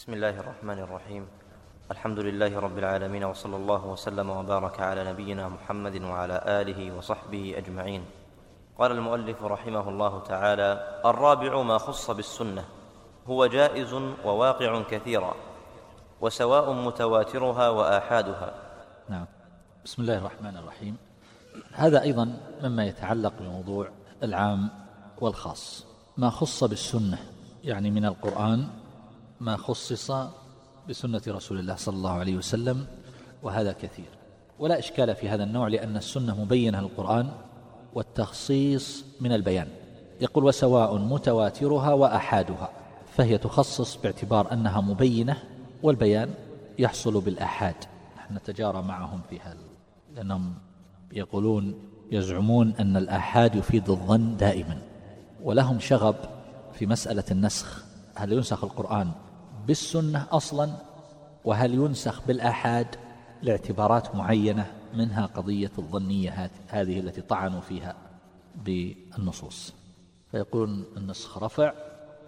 بسم الله الرحمن الرحيم. الحمد لله رب العالمين وصلى الله وسلم وبارك على نبينا محمد وعلى آله وصحبه أجمعين. قال المؤلف رحمه الله تعالى الرابع ما خص بالسنة هو جائز وواقع كثيرا وسواء متواترها وآحادها. نعم. بسم الله الرحمن الرحيم. هذا أيضا مما يتعلق بموضوع العام والخاص. ما خص بالسنة يعني من القرآن ما خصص بسنة رسول الله صلى الله عليه وسلم وهذا كثير. ولا إشكال في هذا النوع لأن السنة مبينة للقرآن والتخصيص من البيان. يقول وسواء متواترها وأحادها فهي تخصص باعتبار أنها مبينة والبيان يحصل بالآحاد. نحن نتجارى معهم في هذا. لأنهم يقولون يزعمون أن الآحاد يفيد الظن دائما. ولهم شغب في مسألة النسخ. هل ينسخ القرآن بالسنة أصلا؟ وهل ينسخ بالآحاد لاعتبارات معينة منها قضية الظنية هذه التي طعنوا فيها بالنصوص؟ فيقولون النسخ رفع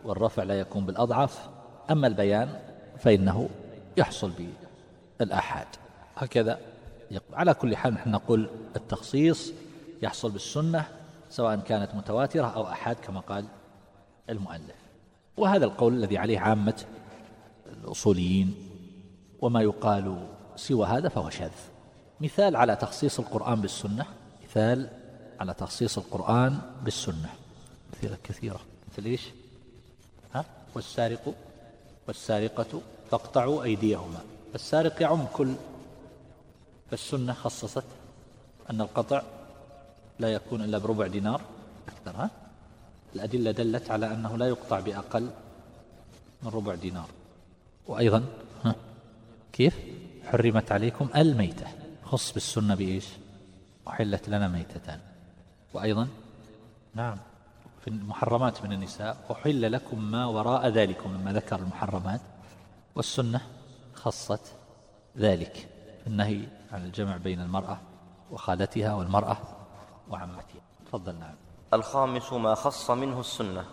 والرفع لا يكون بالأضعف أما البيان فإنه يحصل بالآحاد. هكذا على كل حال نحن نقول التخصيص يحصل بالسنة سواء كانت متواترة أو آحاد كما قال المؤلف. وهذا القول الذي عليه عامة الأصوليين وما يقال سوى هذا فهو شاذ. مثال على تخصيص القرآن بالسنة. مثال على تخصيص القرآن بالسنة. أمثلة كثيرة. مثل إيش؟ ها؟ والسارق والسارقة فاقطعوا أيديهما. السارق يعم كل. فالسنة خصصت أن القطع لا يكون إلا بربع دينار. أكثر ها؟ الأدلة دلت على أنه لا يقطع بأقل من ربع دينار. وأيضا ها كيف؟ حرمت عليكم الميتة. خص بالسنة بإيش؟ أحلت لنا ميتتان. وأيضا نعم. في المحرمات من النساء أحل لكم ما وراء ذلكم مما ذكر المحرمات. والسنة خصت ذلك. النهي عن الجمع بين المرأة وخالتها والمرأة وعمتها. تفضل نعم. الخامس ما خص منه السنة.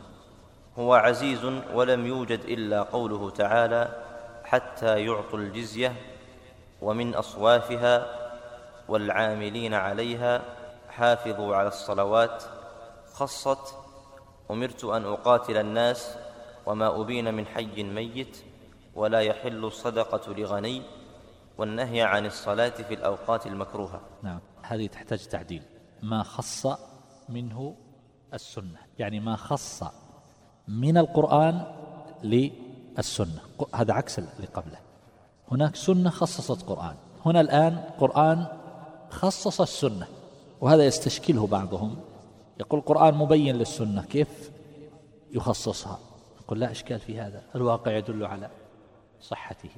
هو عزيز ولم يوجد إلا قوله تعالى حتى يعطوا الجزية ومن أصوافها والعاملين عليها حافظوا على الصلوات. خصت أمرت أن أقاتل الناس وما أبين من حي ميت ولا يحل الصدقة لغني والنهي عن الصلاة في الأوقات المكروهة. نعم هذه تحتاج تعديل. ما خص منه السنة يعني ما خص من القرآن للسنة هذا عكس اللي قبله. هناك سنة خصصت قرآن. هنا الآن قرآن خصص السنة وهذا يستشكله بعضهم. يقول القرآن مبين للسنة كيف يخصصها. يقول لا إشكال في هذا. الواقع يدل على صحته.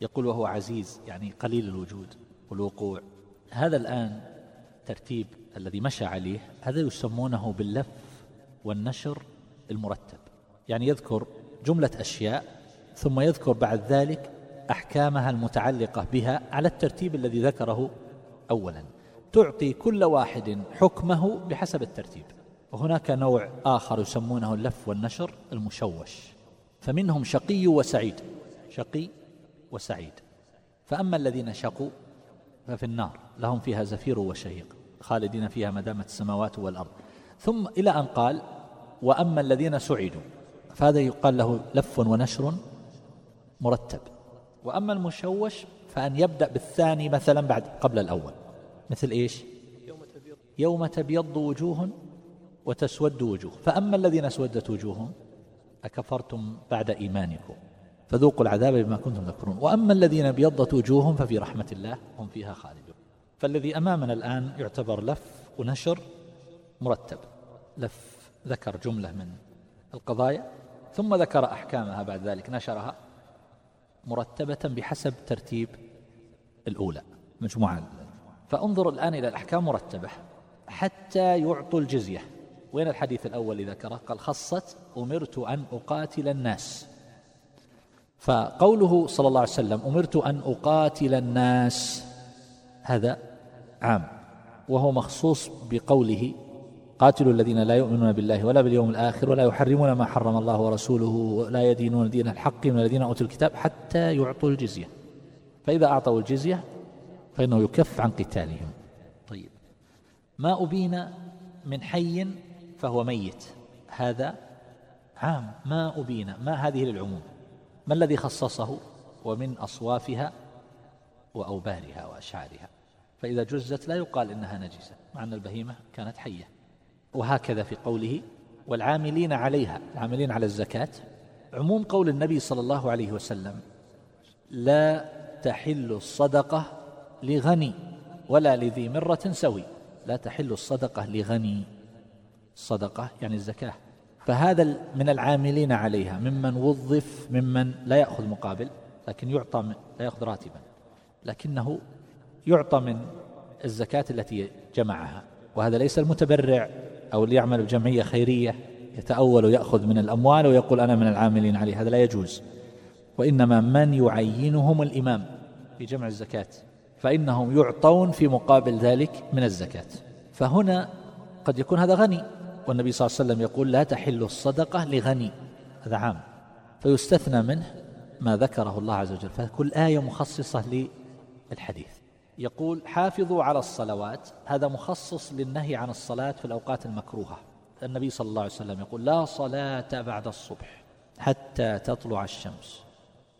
يقول وهو عزيز يعني قليل الوجود والوقوع. هذا الآن ترتيب الذي مشى عليه. هذا يسمونه باللف والنشر المرتب. يعني يذكر جملة أشياء ثم يذكر بعد ذلك أحكامها المتعلقة بها على الترتيب الذي ذكره أولا. تعطي كل واحد حكمه بحسب الترتيب. وهناك نوع آخر يسمونه اللف والنشر المشوش. فمنهم شقي وسعيد. شقي وسعيد. فأما الذين شقوا ففي النار. لهم فيها زفير وشهيق خالدين فيها ما دامت السماوات والأرض. ثم إلى أن قال وأما الذين سعدوا فهذا يقال له لف ونشر مرتب. وأما المشوش فأن يبدأ بالثاني مثلا بعد قبل الأول. مثل إيش؟ يوم تبيض, وجوه وتسود وجوه. فأما الذين اسودت وجوههم أكفرتم بعد إيمانكم. فذوقوا العذاب بما كنتم تكفرون. وأما الذين ابيضت وجوههم ففي رحمة الله هم فيها خالدون. فالذي أمامنا الآن يعتبر لف ونشر مرتب. لف ذكر جملة من القضايا ثم ذكر أحكامها بعد ذلك نشرها. مرتبة بحسب ترتيب الأولى. مجموعة. فانظر الآن إلى الأحكام مرتبة حتى يعطوا الجزية. وين الحديث الأول اللي ذكره قال خصت أمرت أن أقاتل الناس. فقوله صلى الله عليه وسلم أمرت أن أقاتل الناس هذا عام. وهو مخصوص بقوله قاتلوا الذين لا يؤمنون بالله ولا باليوم الآخر ولا يحرمون ما حرم الله ورسوله ولا يدينون دين الحق من الذين أوتوا الكتاب حتى يعطوا الجزية. فإذا أعطوا الجزية فإنه يكف عن قتالهم. طيب. ما أبين من حي فهو ميت؟ هذا عام. ما أبين؟ ما هذه للعموم؟ ما الذي خصصه ومن أصوافها وأوبارها وأشعارها؟ فإذا جزت لا يقال إنها نجسة مع أن البهيمة كانت حية. وهكذا في قوله والعاملين عليها العاملين على الزكاة. عموم قول النبي صلى الله عليه وسلم لا تحل الصدقة لغني ولا لذي مرة سوي. لا تحل الصدقة لغني. الصدقة يعني الزكاة. فهذا من العاملين عليها ممن وظف ممن لا يأخذ مقابل لكن يعطى من لا يأخذ راتبا. لكنه يعطى من الزكاة التي جمعها. وهذا ليس المتبرع. أو اللي يعمل بجمعية خيرية يتأول ويأخذ من الأموال ويقول أنا من العاملين عليه هذا لا يجوز. وإنما من يعينهم الإمام في جمع الزكاة فإنهم يعطون في مقابل ذلك من الزكاة. فهنا قد يكون هذا غني والنبي صلى الله عليه وسلم يقول لا تحل الصدقة لغني هذا عام. فيستثنى منه ما ذكره الله عز وجل. فكل آية مخصصة للحديث. يقول حافظوا على الصلوات. هذا مخصص للنهي عن الصلاة في الأوقات المكروهة. النبي صلى الله عليه وسلم يقول لا صلاة بعد الصبح حتى تطلع الشمس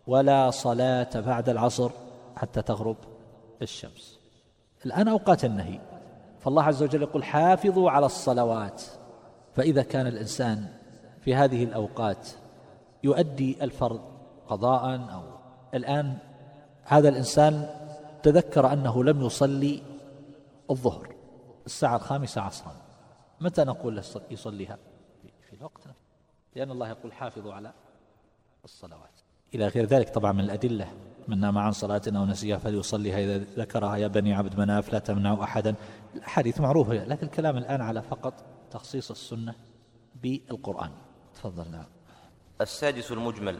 ولا صلاة بعد العصر حتى تغرب الشمس. الآن أوقات النهي. فالله عز وجل يقول حافظوا على الصلوات. فإذا كان الإنسان في هذه الأوقات يؤدي الفرض قضاء أو الآن هذا الإنسان تذكر أنه لم يصلي الظهر الساعة الخامسة عصرا. متى نقول يصليها؟ في الوقت. لأن الله يقول حافظوا على الصلوات. إلى غير ذلك طبعا من الأدلة من نام عن صلاة أو نسيها فليصليها إذا ذكرها يا بني عبد مناف لا تمنعوا أحدا. الحديث معروفة لكن الكلام الآن على فقط تخصيص السنة بالقرآن. تفضل نعم السادس المجمل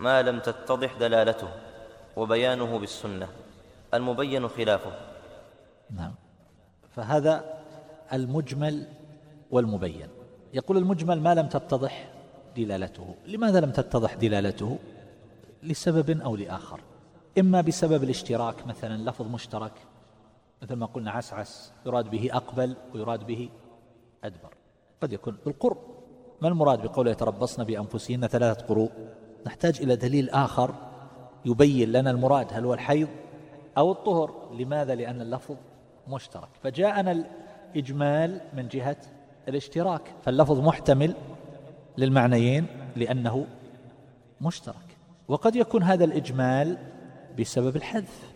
ما لم تتضح دلالته وبيانه بالسنة. المبين خلافه. نعم. فهذا المجمل والمبين. يقول المجمل ما لم تتضح دلالته. لماذا لم تتضح دلالته؟ لسبب أو لآخر. إما بسبب الاشتراك مثلا لفظ مشترك مثل ما قلنا عسعس يراد به أقبل ويراد به أدبر. قد يكون بالقرب ما المراد بقوله يتربصن بأنفسهن ثلاثة قروء؟ نحتاج إلى دليل آخر يبين لنا المراد. هل هو الحيض؟ أو الطهر. لماذا؟ لأن اللفظ مشترك. فجاءنا الإجمال من جهة الاشتراك. فاللفظ محتمل للمعنيين لأنه مشترك. وقد يكون هذا الإجمال بسبب الحذف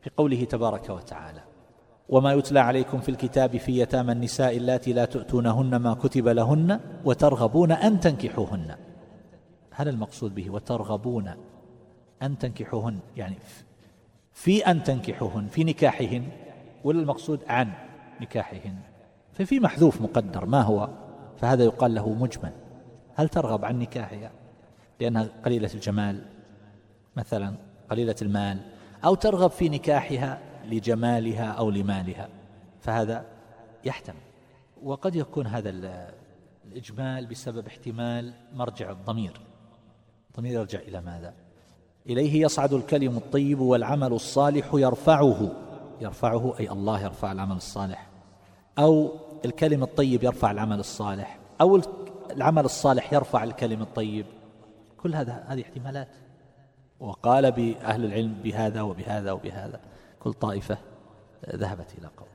في قوله تبارك وتعالى وما يتلى عليكم في الكتاب في يتامى النساء اللاتي لا تؤتونهن ما كتب لهن وترغبون أن تنكحوهن. هذا المقصود به وترغبون أن تنكحوهن. يعني في أن تنكحوهن في نكاحهن ولا المقصود عن نكاحهن؟ ففي محذوف مقدر ما هو؟ فهذا يقال له مجمل. هل ترغب عن نكاحها لأنها قليلة الجمال مثلا قليلة المال؟ أو ترغب في نكاحها لجمالها أو لمالها؟ فهذا يحتمل. وقد يكون هذا الإجمال بسبب احتمال مرجع الضمير. الضمير يرجع إلى ماذا؟ إليه يصعد الكلم الطيب والعمل الصالح يرفعه. يرفعه أي الله يرفع العمل الصالح. أو الكلم الطيب يرفع العمل الصالح. أو العمل الصالح يرفع الكلم الطيب. كل هذا هذه احتمالات. وقال بأهل العلم بهذا وبهذا وبهذا. كل طائفة ذهبت إلى قول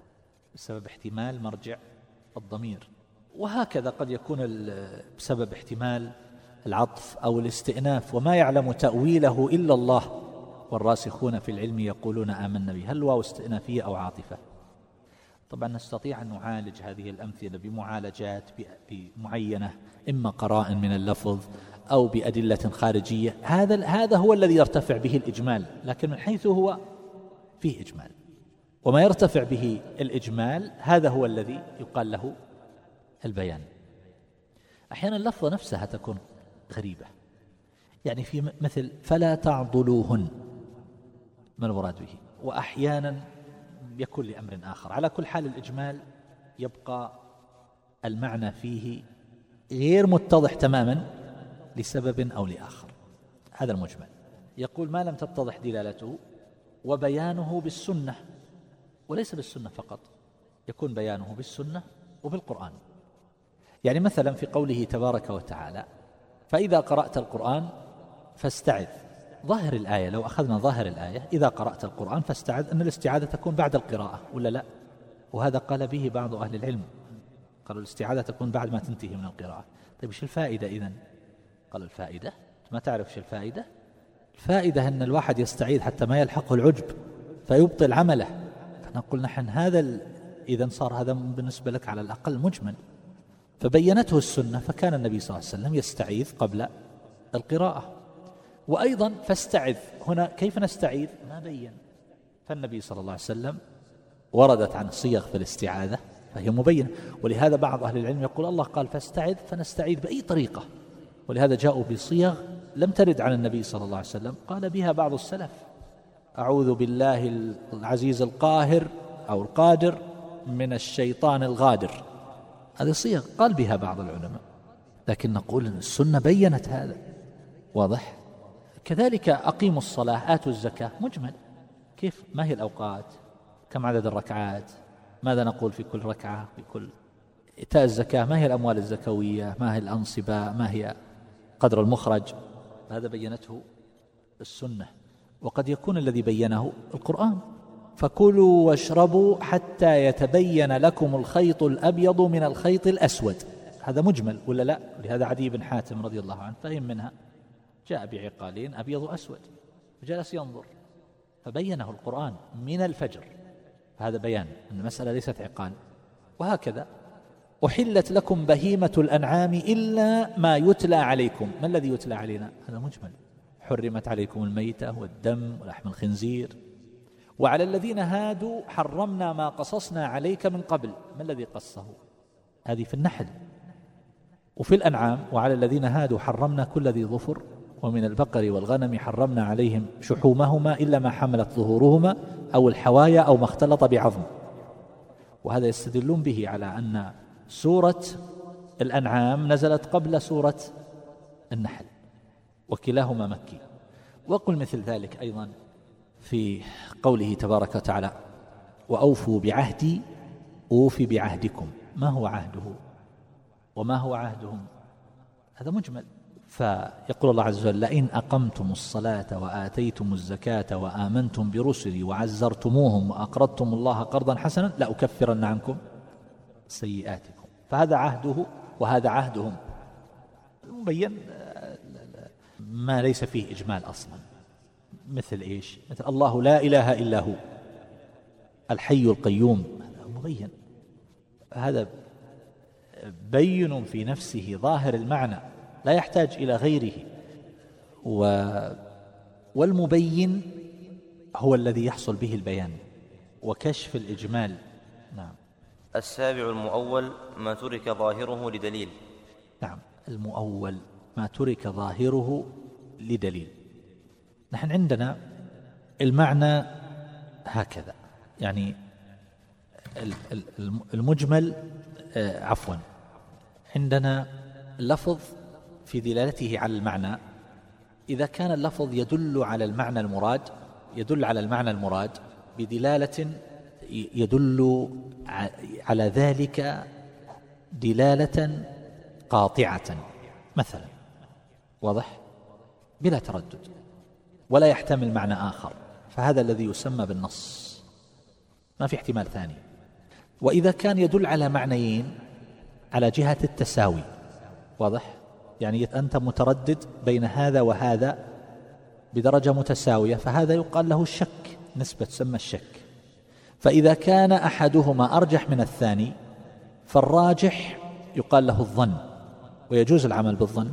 بسبب احتمال مرجع الضمير. وهكذا قد يكون بسبب احتمال العطف أو الاستئناف وما يعلم تأويله إلا الله. والراسخون في العلم يقولون آمنا به. هل واو استئنافية أو عاطفة؟ طبعا نستطيع أن نعالج هذه الأمثلة بمعالجات معينة إما قرائن من اللفظ أو بأدلة خارجية. هذا هذا هو الذي يرتفع به الإجمال لكن من حيث هو فيه إجمال. وما يرتفع به الإجمال هذا هو الذي يقال له البيان. أحيانا اللفظة نفسها تكون غريبة. يعني في مثل فلا تعضلوهن ما المراد به؟ وأحيانا يكون لأمر آخر. على كل حال الإجمال يبقى المعنى فيه غير متضح تماما لسبب أو لآخر. هذا المجمل. يقول ما لم تتضح دلالته وبيانه بالسنة. وليس بالسنة فقط يكون بيانه بالسنة وبالقرآن. يعني مثلا في قوله تبارك وتعالى فإذا قرأت القرآن فاستعذ. ظاهر الآية لو أخذنا ظاهر الآية إذا قرأت القرآن فاستعذ أن الاستعاذة تكون بعد القراءة ولا لا؟ وهذا قال به بعض أهل العلم. قالوا الاستعاذة تكون بعد ما تنتهي من القراءة. طيب إيش الفائدة إذن؟ قال الفائدة ما تعرف إيش الفائدة؟ الفائدة أن الواحد يستعيذ حتى ما يلحقه العجب فيبطل عمله. فنقول نحن هذا إذا صار هذا بالنسبة لك على الأقل مجمل. فبينته السنة فكان النبي صلى الله عليه وسلم يستعيذ قبل القراءة. وأيضا فاستعذ. هنا كيف نستعيذ؟ ما بين. فالنبي صلى الله عليه وسلم وردت عن صيغ في الاستعاذة فهي مبينة. ولهذا بعض أهل العلم يقول الله قال فاستعذ فنستعيذ بأي طريقة. ولهذا جاءوا بصيغ لم ترد عن النبي صلى الله عليه وسلم قال بها بعض السلف أعوذ بالله العزيز القاهر أو القادر من الشيطان الغادر. هذه صيغ قال بها بعض العلماء لكن نقول أن السنة بينت هذا. واضح؟ كذلك أقيموا الصلاة آتوا الزكاة مجمل. كيف؟ ما هي الأوقات؟ كم عدد الركعات؟ ماذا نقول في كل ركعة؟ في كل إيتاء الزكاة ما هي الأموال الزكوية؟ ما هي الأنصبة؟ ما هي قدر المخرج؟ هذا بينته السنة وقد يكون الذي بينه القرآن. فكلوا واشربوا حتى يتبين لكم الخيط الأبيض من الخيط الأسود. هذا مجمل ولا لا؟ لهذا عدي بن حاتم رضي الله عنه فهم منها. جاء بعقالين أبيض وأسود. وجلس ينظر. فبينه القرآن من الفجر. هذا بيان أن المسألة ليست عقال. وهكذا. أحلت لكم بهيمة الأنعام إلا ما يتلى عليكم. ما الذي يتلى علينا؟ هذا مجمل. حرمت عليكم الميتة والدم ولحم الخنزير. وعلى الذين هادوا حرمنا ما قصصنا عليك من قبل. ما الذي قصه؟ هذه في النحل. وفي الأنعام وعلى الذين هادوا حرمنا كل ذي ظفر ومن البقر والغنم حرمنا عليهم شحومهما إلا ما حملت ظهورهما أو الحوايا أو ما اختلط بعظم. وهذا يستدلون به على أن سورة الأنعام نزلت قبل سورة النحل وكلاهما مكي وقل مثل ذلك أيضا. في قوله تبارك وتعالى وأوفوا بعهدي أوفي بعهدكم. ما هو عهده؟ وما هو عهدهم؟ هذا مجمل. فيقول الله عز وجل لئن أقمتم الصلاة وآتيتم الزكاة وآمنتم برسلي وعزرتموهم وأقرضتم الله قرضا حسنا لأكفرن عنكم سيئاتكم. فهذا عهده وهذا عهدهم. مبين ما ليس فيه إجمال أصلا. مثل إيش؟ مثل الله لا إله إلا هو. الحي القيوم. هذا مبين. هذا بين في نفسه ظاهر المعنى لا يحتاج إلى غيره. و والمبين هو الذي يحصل به البيان. وكشف الإجمال. نعم. السابع المؤول ما ترك ظاهره لدليل. نعم. المؤول ما ترك ظاهره لدليل. نحن عندنا المعنى هكذا. يعني المجمل آه، عفوا. عندنا لفظ في دلالته على المعنى. إذا كان اللفظ يدل على المعنى المراد يدل على المعنى المراد بدلالة يدل على ذلك دلالة قاطعة. مثلا واضح؟ بلا تردد. ولا يحتمل معنى آخر. فهذا الذي يسمى بالنص. ما في احتمال ثاني. وإذا كان يدل على معنيين على جهة التساوي. واضح؟ يعني أنت متردد بين هذا وهذا بدرجة متساوية فهذا يقال له الشك نسبة تسمى الشك. فإذا كان أحدهما أرجح من الثاني فالراجح يقال له الظن. ويجوز العمل بالظن.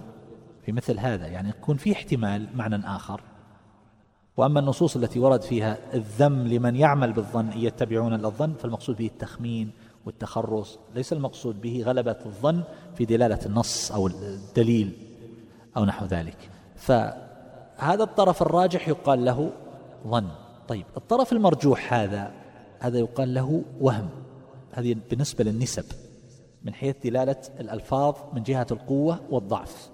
في مثل هذا يعني يكون في احتمال معنى آخر. وأما النصوص التي ورد فيها الذم لمن يعمل بالظن يتبعون الظن فالمقصود به التخمين والتخرص. ليس المقصود به غلبة الظن في دلالة النص أو الدليل أو نحو ذلك. فهذا الطرف الراجح يقال له ظن. طيب الطرف المرجوح هذا هذا يقال له وهم. هذه بالنسبة للنسب من حيث دلالة الألفاظ من جهة القوة والضعف.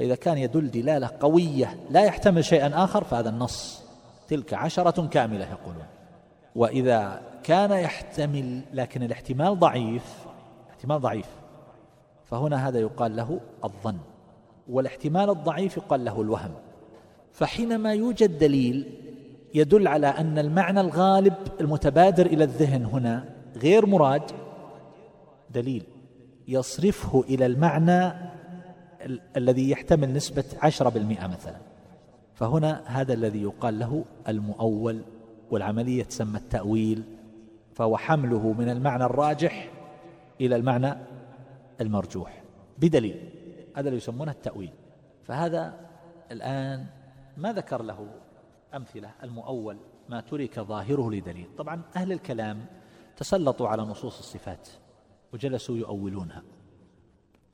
فإذا كان يدل دلالة قوية لا يحتمل شيئا آخر فهذا النص. تلك عشرة كاملة يقولون. وإذا كان يحتمل لكن الاحتمال ضعيف احتمال ضعيف فهنا هذا يقال له الظن. والاحتمال الضعيف يقال له الوهم. فحينما يوجد دليل يدل على أن المعنى الغالب المتبادر إلى الذهن هنا غير مراد دليل يصرفه إلى المعنى ال- الذي يحتمل نسبة عشرة بالمئة مثلا. فهنا هذا الذي يقال له المؤول والعملية تسمى التأويل. فهو حمله من المعنى الراجح إلى المعنى المرجوح. بدليل هذا اللي يسمونه التأويل. فهذا الآن ما ذكر له أمثلة المؤول ما ترك ظاهره لدليل. طبعا أهل الكلام تسلطوا على نصوص الصفات وجلسوا يؤولونها.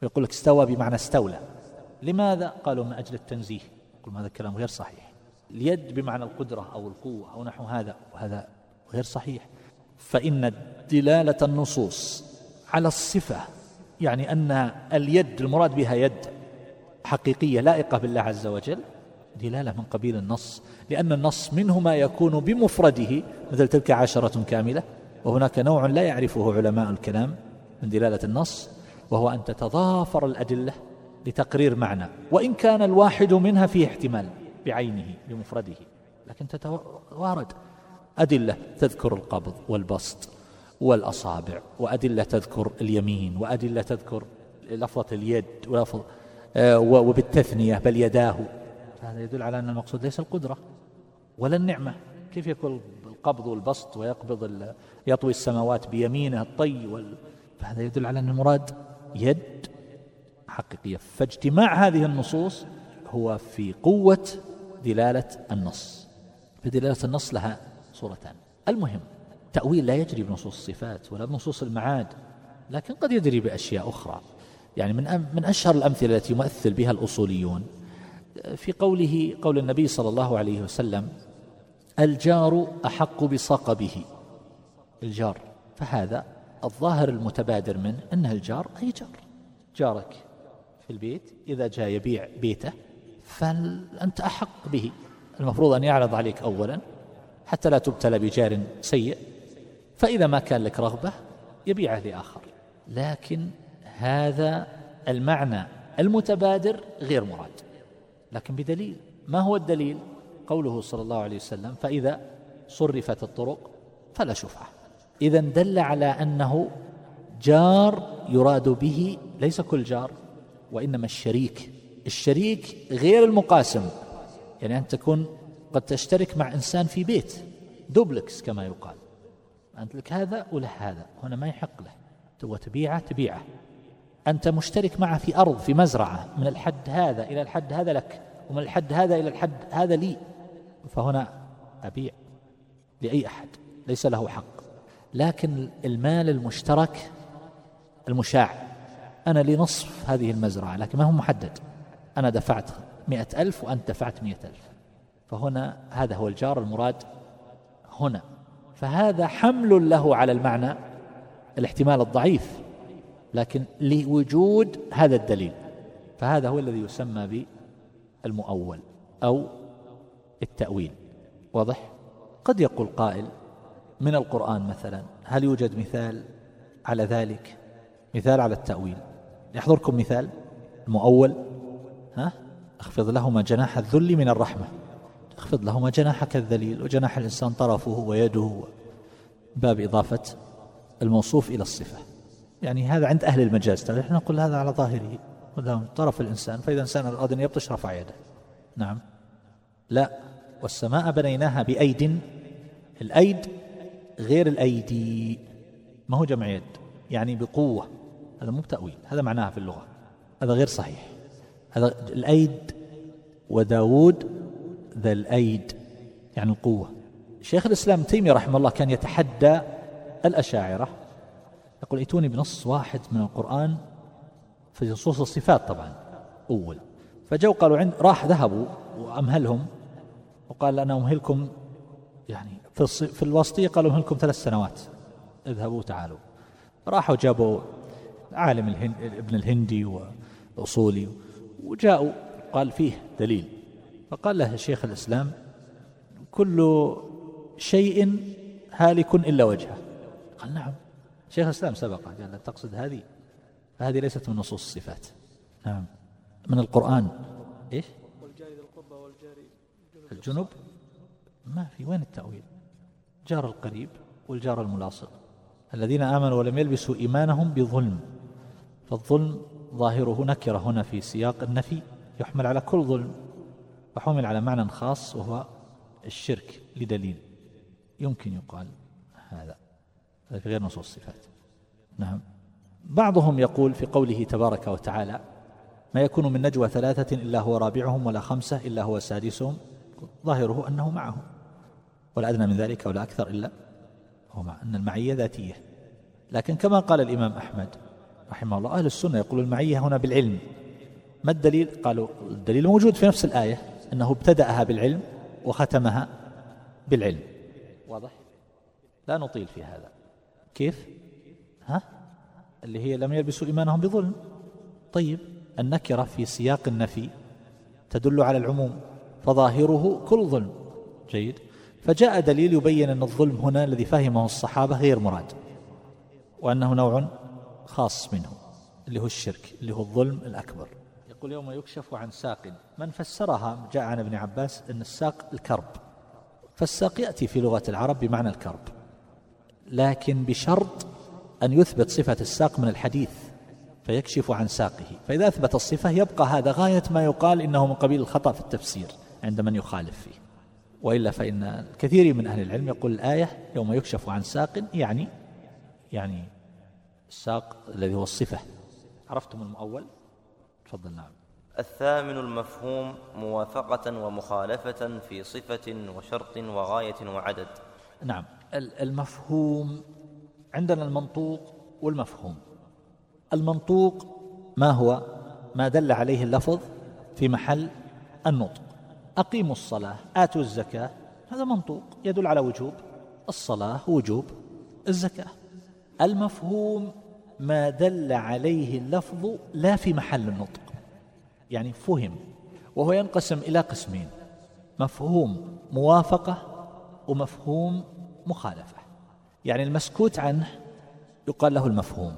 ويقول لك استوى بمعنى استولى. لماذا؟ قالوا من أجل التنزيه. يقول هذا الكلام غير صحيح. اليد بمعنى القدرة أو القوة أو نحو هذا وهذا غير صحيح. فإن دلالة النصوص على الصفة يعني أن اليد المراد بها يد حقيقية لائقة بالله عز وجل دلالة من قبيل النص. لأن النص منه ما يكون بمفرده مثل تلك عشرة كاملة وهناك نوع لا يعرفه علماء الكلام من دلالة النص. وهو أن تتضافر الأدلة لتقرير معنى وإن كان الواحد منها فيه احتمال بعينه بمفرده. لكن تتوارد. أدلة تذكر القبض والبسط والأصابع وأدلة تذكر اليمين وأدلة تذكر لفظة اليد ولفظ آه، وبالتثنية بل يداه. هذا يدل على أن المقصود ليس القدرة ولا النعمة. كيف يكون القبض والبسط ويقبض يطوي السماوات بيمينه الطي وال... فهذا يدل على أن المراد يد حقيقية. فاجتماع هذه النصوص هو في قوة دلالة النص. فدلالة النص لها صورتان. المهم التأويل لا يجري بنصوص الصفات ولا بنصوص المعاد لكن قد يجري بأشياء أخرى. يعني من من أشهر الأمثلة التي يمثل بها الأصوليون في قوله قول النبي صلى الله عليه وسلم الجار أحق بصقبه. الجار. فهذا الظاهر المتبادر منه أنه الجار أي جار. جارك في البيت إذا جاء يبيع بيته فأنت أحق به. المفروض أن يعرض عليك أولا حتى لا تبتلى بجار سيء. فإذا ما كان لك رغبة يبيعه لآخر. لكن هذا المعنى المتبادر غير مراد. لكن بدليل. ما هو الدليل؟ قوله صلى الله عليه وسلم فإذا صرفت الطرق فلا شفعة. إذا دل على أنه جار يراد به ليس كل جار وإنما الشريك. الشريك غير المقاسم. يعني أن تكون قد تشترك مع إنسان في بيت. دوبلكس كما يقال. أنت لك هذا وله هذا. هنا ما يحق له. تبغى تبيعه تبيعه. أنت مشترك معه في أرض في مزرعة. من الحد هذا إلى الحد هذا لك. ومن الحد هذا إلى الحد هذا لي. فهنا أبيع لأي أحد. ليس له حق. لكن المال المشترك المشاع. أنا لنصف هذه المزرعة لكن ما هو محدد. أنا دفعت مئة ألف وأنت دفعت مئة ألف. فهنا هذا هو الجار المراد هنا. فهذا حمل له على المعنى الاحتمال الضعيف لكن لوجود هذا الدليل. فهذا هو الذي يسمى بالمؤول أو التأويل. واضح؟ قد يقول قائل من القرآن مثلا هل يوجد مثال على ذلك؟ مثال على التأويل. يحضركم مثال؟ المؤول؟ ها؟ اخفض لهما جناح الذل من الرحمة. اخفض لهما جناحك الذليل وجناح الإنسان طرفه ويده باب إضافة الموصوف إلى الصفة. يعني هذا عند أهل المجاز. نحن نقول هذا على ظاهره. طرف الإنسان. فإذا إنسان أراد أن يبطش رفع يده. نعم. لا. والسماء بنيناها بأيد. الأيد غير الأيدي. ما هو جمع يد؟ يعني بقوة. هذا مو بتأويل هذا معناها في اللغة. هذا غير صحيح. هذا الأيد وداود ذا الأيد يعني القوة. شيخ الإسلام تيمية رحمه الله كان يتحدى الأشاعرة. يقول ائتوني بنص واحد من القرآن في نصوص الصفات طبعا أول. فجو قالوا عند راح ذهبوا وأمهلهم. وقال أنا أمهلكم يعني في, في الوسطية قالوا أمهلكم ثلاث سنوات. اذهبوا تعالوا راحوا جابوا عالم الهند ابن الهندي وأصولي وجاءوا قال فيه دليل. فقال له شيخ الإسلام كل شيء هالك إلا وجهه. قال نعم. شيخ الإسلام سبقه قال تقصد هذه؟ فهذه ليست من نصوص الصفات. نعم. من القرآن. إيش؟ والجاري. الجنب ما في. وين التأويل؟ جار القريب والجار الملاصق الذين آمنوا ولم يلبسوا إيمانهم بظلم فالظلم ظاهره نكرة هنا في سياق النفي يحمل على كل ظلم وحمل على معنى خاص وهو الشرك لدليل يمكن يقال هذا هذا في غير نصوص الصفات. نعم. بعضهم يقول في قوله تبارك وتعالى ما يكون من نجوى ثلاثة إلا هو رابعهم ولا خمسة إلا هو سادسهم. ظاهره أنه معهم. ولا أدنى من ذلك ولا أكثر إلا هو مع أن المعية ذاتية. لكن كما قال الإمام أحمد رحمه الله أهل السنة يقول المعية هنا بالعلم. ما الدليل؟ قالوا الدليل موجود في نفس الآية أنه ابتدأها بالعلم وختمها بالعلم. واضح؟ لا نطيل في هذا. كيف؟ ها؟ اللي هي لم يلبسوا إيمانهم بظلم. طيب النكرة في سياق النفي تدل على العموم فظاهره كل ظلم. جيد؟ فجاء دليل يبين أن الظلم هنا الذي فهمه الصحابة غير مراد وأنه نوع خاص منه اللي هو الشرك اللي هو الظلم الأكبر. يقول يوم يكشف عن ساق. من فسرها جاء عن ابن عباس أن الساق الكرب. فالساق يأتي في لغة العرب بمعنى الكرب لكن بشرط أن يثبت صفة الساق من الحديث فيكشف عن ساقه. فإذا أثبت الصفة يبقى هذا غاية ما يقال إنه من قبيل الخطأ في التفسير عند من يخالف فيه. وإلا فإن الكثير من أهل العلم يقول الآية يوم يكشف عن ساق يعني يعني الساق الذي هو الصفة. عرفتم المؤول؟ تفضل نعم. الثامن المفهوم موافقة ومخالفة في صفة وشرط وغاية وعدد. نعم. المفهوم عندنا المنطوق والمفهوم. المنطوق ما هو؟ ما دل عليه اللفظ في محل النطق. أقيموا الصلاة آتوا الزكاة. هذا منطوق يدل على وجوب. الصلاة وجوب الزكاة. المفهوم ما دل عليه اللفظ لا في محل النطق. يعني فهم وهو ينقسم إلى قسمين. مفهوم موافقة ومفهوم مخالفة. يعني المسكوت عنه يقال له المفهوم.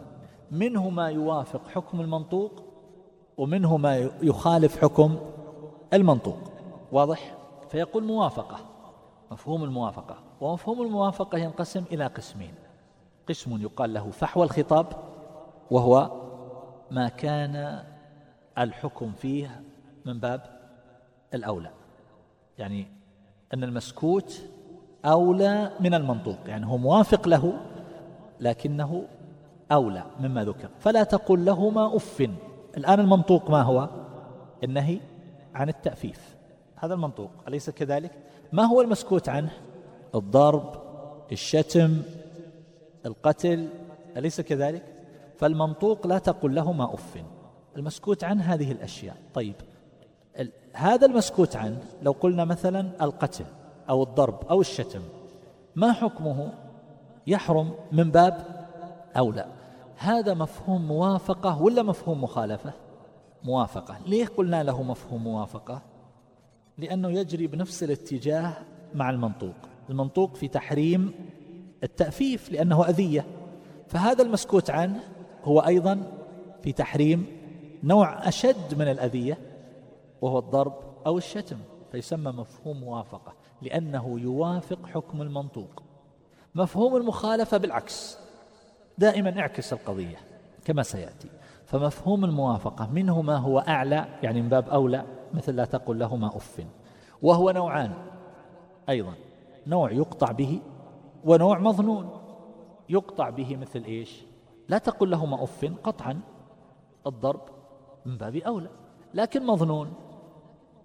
منه ما يوافق حكم المنطوق ومنه ما يخالف حكم المنطوق. واضح؟ فيقول موافقة. مفهوم الموافقة. ومفهوم الموافقة ينقسم إلى قسمين. قسم يقال له فحوى الخطاب وهو ما كان الحكم فيه من باب الأولى. يعني أن المسكوت أولى من المنطوق. يعني هو موافق له لكنه أولى مما ذكر. فلا تقل لهما أف. الآن المنطوق ما هو؟ النهي عن التأفيف. هذا المنطوق أليس كذلك؟ ما هو المسكوت عنه؟ الضرب الشتم القتل أليس كذلك؟ فالمنطوق لا تقل لهما أف. المسكوت عن هذه الأشياء. طيب هذا المسكوت عنه لو قلنا مثلا القتل أو الضرب أو الشتم ما حكمه؟ يحرم من باب أولى هذا مفهوم موافقة ولا مفهوم مخالفة؟ موافقة. ليه قلنا له مفهوم موافقة؟ لأنه يجري بنفس الاتجاه مع المنطوق. المنطوق في تحريم التأفيف لأنه أذية. فهذا المسكوت عنه هو أيضا في تحريم نوع أشد من الأذية وهو الضرب أو الشتم فيسمى مفهوم موافقة لأنه يوافق حكم المنطوق. مفهوم المخالفة بالعكس دائما اعكس القضية كما سيأتي. فمفهوم الموافقة منه ما هو أعلى يعني من باب أولى مثل لا تقل لهما أف. وهو نوعان أيضا. نوع يقطع به ونوع مظنون. يقطع به مثل إيش؟ لا تقل لهما أف قطعا. الضرب من باب أولى. لكن مظنون.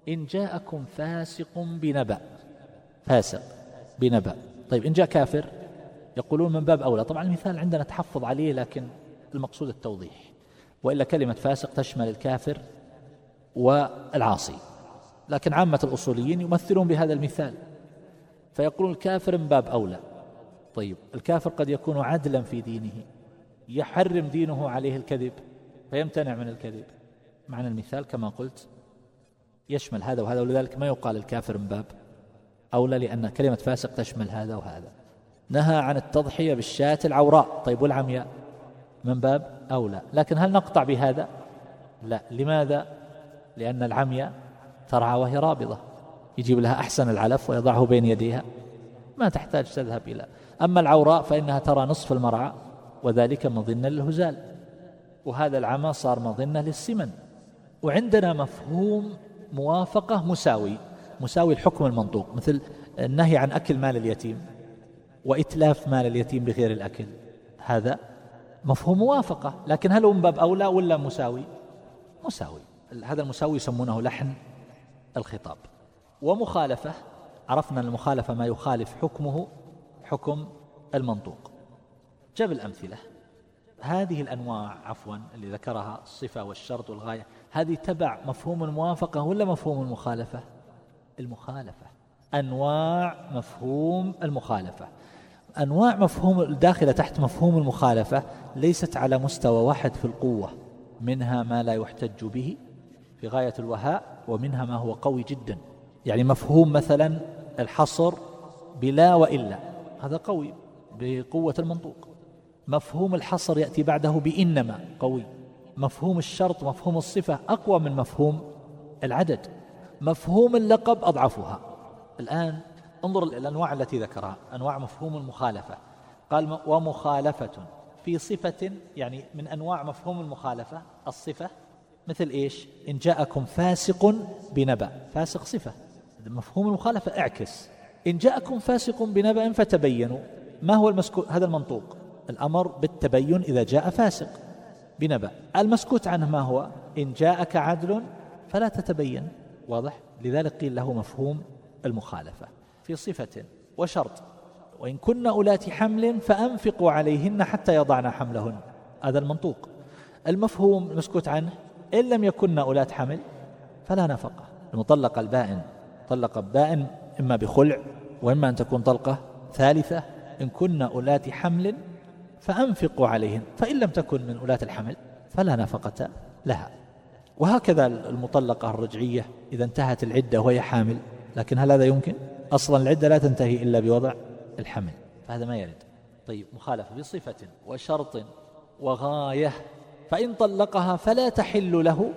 إن جاءكم فاسق بنبأ. فاسق بنبأ. طيب إن جاء كافر يقولون من باب أولى. طبعا المثال عندنا تحفظ عليه لكن المقصود التوضيح. وإلا كلمة فاسق تشمل الكافر والعاصي. لكن عامة الأصوليين يمثلون بهذا المثال. فيقولون الكافر من باب أولى. طيب الكافر قد يكون عدلا في دينه يحرم دينه عليه الكذب فيمتنع من الكذب. معنى المثال كما قلت يشمل هذا وهذا ولذلك ما يقال الكافر من باب أولى لأن كلمة فاسق تشمل هذا وهذا. نهى عن التضحية بالشاة العوراء. طيب والعمياء من باب أولى. لكن هل نقطع بهذا؟ لا. لماذا لأن العمياء ترعى وهي رابضة. يجيب لها أحسن العلف ويضعه بين يديها. ما تحتاج تذهب إلى. أما العوراء فإنها ترى نصف المرعى وذلك مظنة للهزال. وهذا العمى صار مظنة للسمن. وعندنا مفهوم موافقة مساوي مساوي الحكم المنطوق مثل النهي عن أكل مال اليتيم وإتلاف مال اليتيم بغير الأكل. هذا مفهوم موافقة لكن هل هو من باب أولى ولا مساوي؟ مساوي. هذا المساوي يسمونه لحن الخطاب. ومخالفة عرفنا المخالفة ما يخالف حكمه حكم المنطوق. جاب الأمثلة. هذه الأنواع عفوا اللي ذكرها الصفة والشرط والغاية هذه تبع مفهوم الموافقة ولا مفهوم المخالفة؟ المخالفة. أنواع مفهوم المخالفة. أنواع مفهوم الداخلة تحت مفهوم المخالفة ليست على مستوى واحد في القوة منها ما لا يحتج به في غاية الوهاء ومنها ما هو قوي جدا. يعني مفهوم مثلا الحصر بلا وإلا. هذا قوي بقوة المنطوق. مفهوم الحصر يأتي بعده بإنما قوي. مفهوم الشرط مفهوم الصفة أقوى من مفهوم العدد. مفهوم اللقب أضعفها. الآن انظر الأنواع التي ذكرها. أنواع مفهوم المخالفة. قال ومخالفة في صفة يعني من أنواع مفهوم المخالفة الصفة مثل إيش؟ إن جاءكم فاسق بنبأ. فاسق صفة. مفهوم المخالفة اعكس. إن جاءكم فاسق بنبأ فتبينوا. ما هو المسكوت هذا المنطوق؟ الأمر بالتبين إذا جاء فاسق بنبأ. المسكوت عنه ما هو؟ إن جاءك عدل فلا تتبين. واضح؟ لذلك قيل له مفهوم المخالفة. في صفة وشرط. وإن كن أولات حمل فأنفقوا عليهن حتى يضعن حملهن. هذا المنطوق. المفهوم المسكوت عنه إن لم يكن أولات حمل فلا نفقة. المطلقة البائن طلق بائن إما بخلع وإما أن تكون طلقة ثالثة. إن كن أولات حمل فأنفقوا عليهن فإن لم تكن من أولاة الحمل فلا نفقة لها. وهكذا المطلقة الرجعية إذا انتهت العدة وهي حامل. لكن هل هذا يمكن؟ أصلا العدة لا تنتهي إلا بوضع الحمل. فهذا ما يرد. طيب مخالفة بصفة وشرط وغاية. فإن طلقها فلا تحل له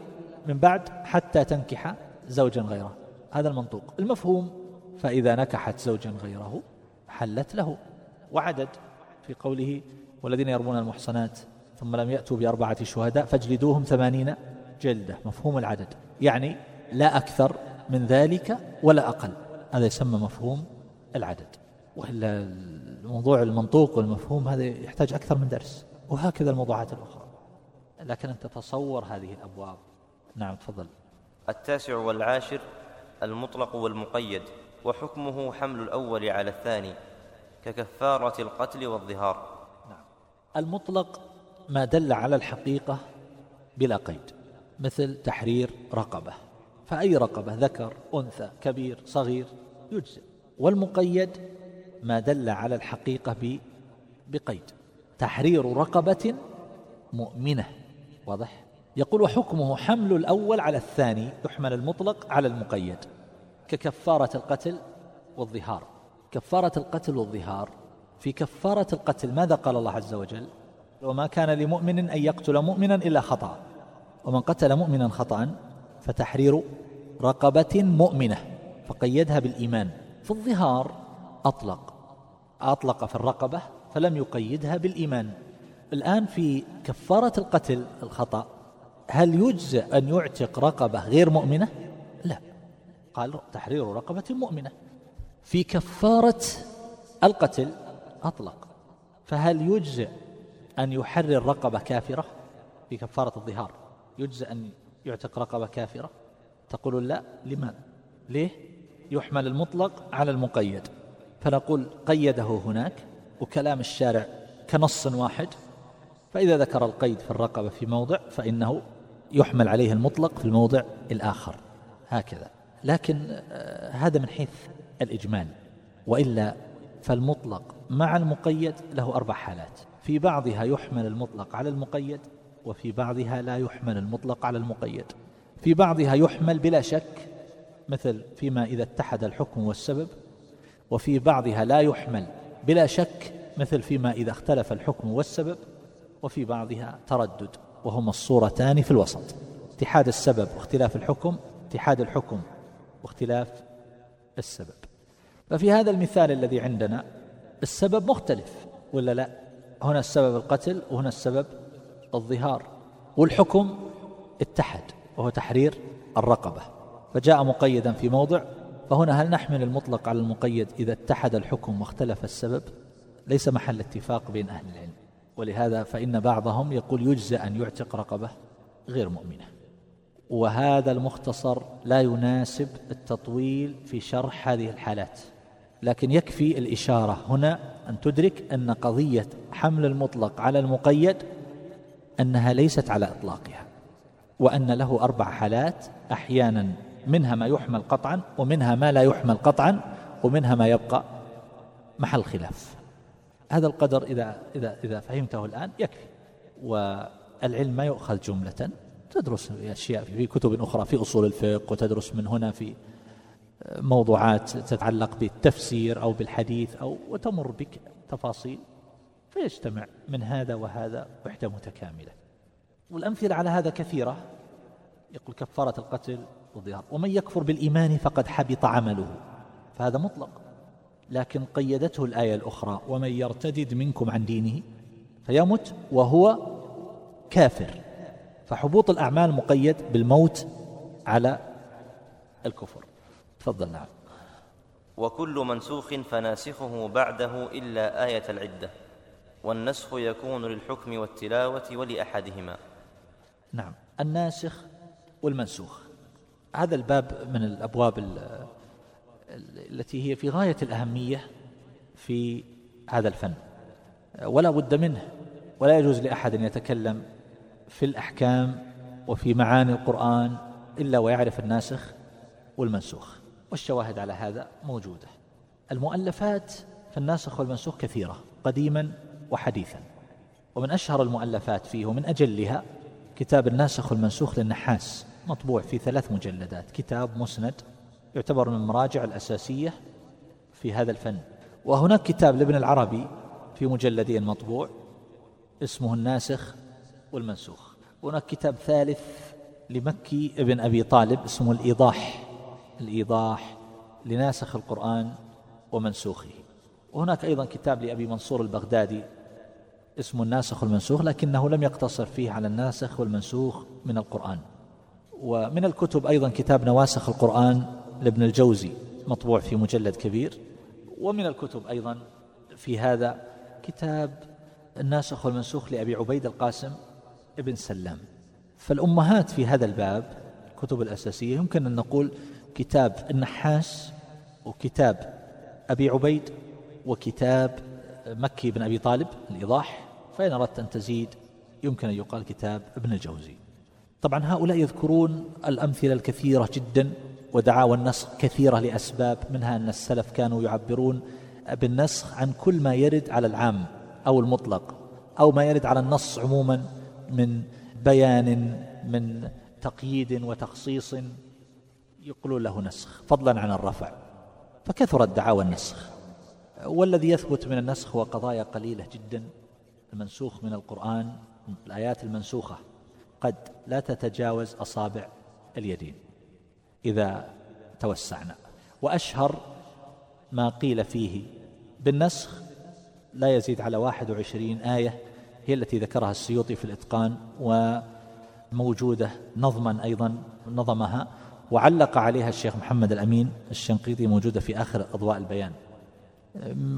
من بعد حتى تنكح زوجا غيره. هذا المنطوق. المفهوم فإذا نكحت زوجا غيره حلت له. وعدد في قوله والذين يرمون المحصنات ثم لم يأتوا بأربعة شهداء فاجلدوهم ثمانين جلدة. مفهوم العدد. يعني لا أكثر من ذلك ولا أقل. هذا يسمى مفهوم العدد. وإلا الموضوع المنطوق والمفهوم هذا يحتاج أكثر من درس. وهكذا الموضوعات الأخرى. لكن أن تتصور هذه الأبواب. نعم تفضل. التاسع والعاشر المطلق والمقيد وحكمه حمل الأول على الثاني ككفارة القتل والظهار. نعم. المطلق ما دل على الحقيقة بلا قيد مثل تحرير رقبة. فأي رقبة؟ ذكر أنثى كبير صغير يجزئ. والمقيد ما دل على الحقيقة بقيد تحرير رقبة مؤمنة. واضح؟ يقول وحكمه حمل الأول على الثاني يحمل المطلق على المقيد. ككفارة القتل والظهار. كفارة القتل والظهار. في كفارة القتل ماذا قال الله عز وجل؟ وما كان لمؤمن أن يقتل مؤمنا إلا خطأ. ومن قتل مؤمنا خطأ فتحرير رقبة مؤمنة فقيدها بالإيمان. في الظهار أطلق. أطلق في الرقبة فلم يقيدها بالإيمان. الآن في كفارة القتل الخطأ هل يجزى أن يعتق رقبة غير مؤمنة؟ لا. قال تحرير رقبة مؤمنة. في كفارة القتل أطلق. فهل يجزئ أن يحرر رقبة كافرة؟ في كفارة الظهار. يجزئ أن يعتق رقبة كافرة؟ تقولون لا. لماذا؟ ليه؟ يحمل المطلق على المقيد. فنقول قيده هناك وكلام الشارع كنص واحد. فإذا ذكر القيد في الرقبة في موضع فإنه يحمل عليه المطلق في الموضع الآخر. هكذا. لكن آه، هذا من حيث الإجمال. وإلا فالمطلق مع المقيد له أربع حالات. في بعضها يحمل المطلق على المقيد وفي بعضها لا يحمل المطلق على المقيد. في بعضها يحمل بلا شك مثل فيما إذا اتحد الحكم والسبب وفي بعضها لا يحمل بلا شك مثل فيما إذا اختلف الحكم والسبب وفي بعضها تردد وهما الصورتان في الوسط. اتحاد السبب واختلاف الحكم اتحاد الحكم واختلاف السبب. ففي هذا المثال الذي عندنا السبب مختلف ولا لا؟ هنا السبب القتل وهنا السبب الظهار. والحكم اتحد وهو تحرير الرقبة. فجاء مقيدا في موضع فهنا هل نحمل المطلق على المقيد إذا اتحد الحكم واختلف السبب؟ ليس محل اتفاق بين أهل العلم. ولهذا فإن بعضهم يقول يجزى أن يعتق رقبة غير مؤمنة. وهذا المختصر لا يناسب التطويل في شرح هذه الحالات. لكن يكفي الإشارة هنا أن تدرك أن قضية حمل المطلق على المقيد أنها ليست على إطلاقها وأن له أربع حالات أحيانا منها ما يحمل قطعا ومنها ما لا يحمل قطعا ومنها ما يبقى محل خلاف. هذا القدر إذا, إذا, إذا فهمته الآن يكفي. والعلم ما يؤخذ جملة. تدرس أشياء في كتب أخرى في أصول الفقه وتدرس من هنا في موضوعات تتعلق بالتفسير أو بالحديث أو وتمر بك تفاصيل فيجتمع من هذا وهذا وحدة متكاملة. والأمثلة على هذا كثيرة. يقول كفارة القتل ومن يكفر بالإيمان فقد حبط عمله. فهذا مطلق. لكن قيدته الآية الأخرى. ومن يرتدد منكم عن دينه فيمت وهو كافر. فحبوط الأعمال مقيد بالموت على الكفر. تفضل نعم. وكل منسوخ فناسخه بعده إلا آية العدة والنسخ يكون للحكم والتلاوة ولأحدهما. نعم. الناسخ والمنسوخ. هذا الباب من الأبواب التي هي في غاية الأهمية في هذا الفن. ولا بد منه ولا يجوز لأحد أن يتكلم في الأحكام وفي معاني القرآن إلا ويعرف الناسخ والمنسوخ. والشواهد على هذا موجودة. المؤلفات في الناسخ والمنسوخ كثيرة قديما وحديثا. ومن أشهر المؤلفات فيه ومن أجلها كتاب الناسخ والمنسوخ للنحاس مطبوع في ثلاث مجلدات كتاب مسند يعتبر من المراجع الأساسية في هذا الفن. وهناك كتاب لابن العربي في مجلدين مطبوع اسمه الناسخ والمنسوخ. هناك كتاب ثالث لمكي ابن أبي طالب اسمه الإيضاح الإيضاح لناسخ القرآن ومنسوخه. وهناك أيضا كتاب لأبي منصور البغدادي اسمه الناسخ والمنسوخ لكنه لم يقتصر فيه على الناسخ والمنسوخ من القرآن. ومن الكتب أيضا كتاب نواسخ القرآن لابن الجوزي مطبوع في مجلد كبير. ومن الكتب أيضا في هذا كتاب الناسخ والمنسوخ لأبي عبيد القاسم ابن سلام. فالأمهات في هذا الباب الكتب الأساسية يمكن أن نقول كتاب النحاس وكتاب أبي عبيد وكتاب مكي بن أبي طالب الإيضاح فإن أردت أن تزيد يمكن أن يقال كتاب ابن الجوزي. طبعا هؤلاء يذكرون الأمثلة الكثيرة جدا ودعاوى النسخ كثيرة لأسباب منها أن السلف كانوا يعبرون بالنسخ عن كل ما يرد على العام أو المطلق أو ما يرد على النص عموما من بيان من تقييد وتخصيص يقولون له نسخ فضلا عن الرفع. فكثرت دعاوى النسخ والذي يثبت من النسخ هو قضايا قليلة جدا المنسوخ من القرآن الآيات المنسوخة. قد لا تتجاوز أصابع اليدين. إذا توسعنا. وأشهر ما قيل فيه بالنسخ لا يزيد على واحد وعشرين آية هي التي ذكرها السيوطي في الإتقان وموجودة نظما أيضا نظمها وعلق عليها الشيخ محمد الأمين الشنقيطي موجودة في آخر أضواء البيان.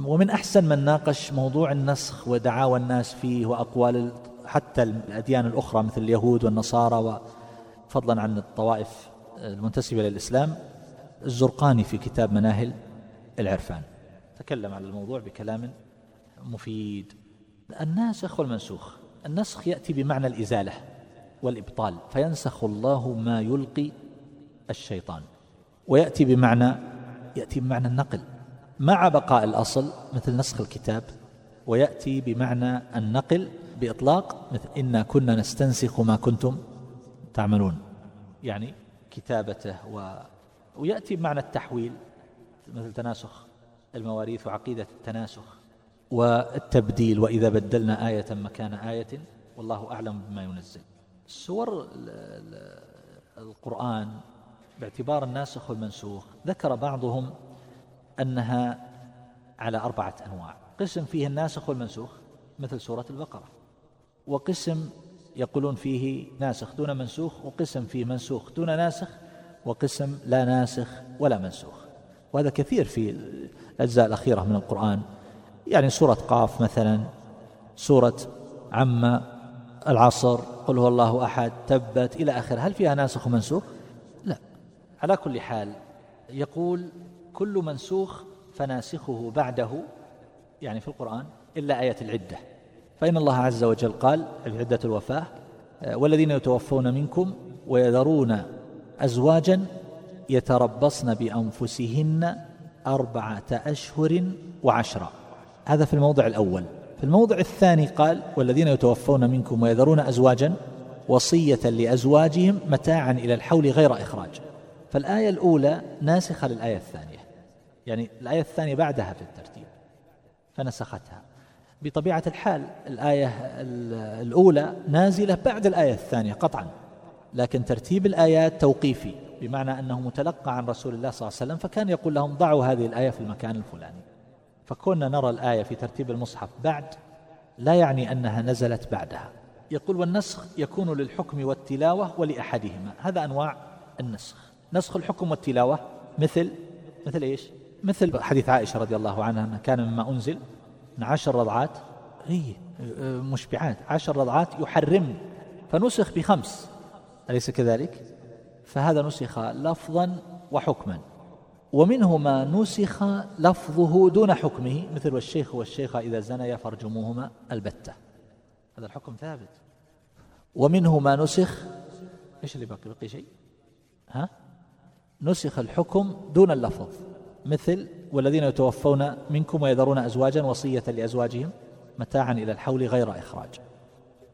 ومن أحسن من ناقش موضوع النسخ ودعاوى الناس فيه وأقوال حتى الأديان الأخرى مثل اليهود والنصارى وفضلا عن الطوائف المنتسبة للإسلام الزرقاني في كتاب مناهل العرفان. تكلم على الموضوع بكلام مفيد. الناسخ والمنسوخ. النسخ يأتي بمعنى الإزالة والإبطال فينسخ الله ما يلقي الشيطان. ويأتي بمعنى يأتي بمعنى النقل. مع بقاء الأصل مثل نسخ الكتاب ويأتي بمعنى النقل بإطلاق مثل إنا كنا نستنسخ ما كنتم تعملون. يعني كتابته و ويأتي بمعنى التحويل مثل تناسخ المواريث وعقيدة التناسخ والتبديل وإذا بدلنا آية مكان آية والله أعلم بما ينزل. سور القرآن باعتبار الناسخ والمنسوخ ذكر بعضهم أنها على أربعة أنواع. قسم فيه الناسخ والمنسوخ مثل سورة البقرة. وقسم يقولون فيه ناسخ دون منسوخ وقسم فيه منسوخ دون ناسخ وقسم لا ناسخ ولا منسوخ. وهذا كثير في الأجزاء الأخيرة من القرآن. يعني سورة قاف مثلا سورة عم العصر قل هو الله أحد تبت إلى آخر هل فيها ناسخ ومنسوخ؟ لا. على كل حال يقول كل منسوخ فناسخه بعده يعني في القرآن إلا آية العدة. فإن الله عز وجل قال في عدة الوفاة والذين يتوفون منكم ويذرون أزواجا يتربصن بأنفسهن أربعة أشهر وعشرة. هذا في الموضع الأول. في الموضع الثاني قال والذين يتوفون منكم ويذرون أزواجا وصية لأزواجهم متاعا إلى الحول غير إخراج. فالآية الأولى ناسخة للآية الثانية. يعني الآية الثانية بعدها في الترتيب. فنسختها. بطبيعة الحال الآية الأولى نازلة بعد الآية الثانية قطعا لكن ترتيب الآيات توقيفي بمعنى أنه متلقى عن رسول الله صلى الله عليه وسلم فكان يقول لهم ضعوا هذه الآية في المكان الفلاني. فكنا نرى الآية في ترتيب المصحف بعد لا يعني أنها نزلت بعدها. يقول والنسخ يكون للحكم والتلاوة ولأحدهما. هذا أنواع النسخ. نسخ الحكم والتلاوة مثل مثل إيش؟ مثل حديث عائشة رضي الله عنها كان مما أنزل عشر رضعات؟ هي مشبعات عشر رضعات يحرم فنسخ بخمس. أليس كذلك؟ فهذا نسخ لفظا وحكما. ومنه ما نسخ لفظه دون حكمه مثل والشيخ والشيخة إذا زنيا فارجموهما البتة. هذا الحكم ثابت. ومنه ما نسخ إيش اللي باقي بقي شيء؟ ها؟ نسخ الحكم دون اللفظ. مثل والذين يتوفون منكم ويذرون أزواجا وصية لأزواجهم متاعا إلى الحول غير إخراج.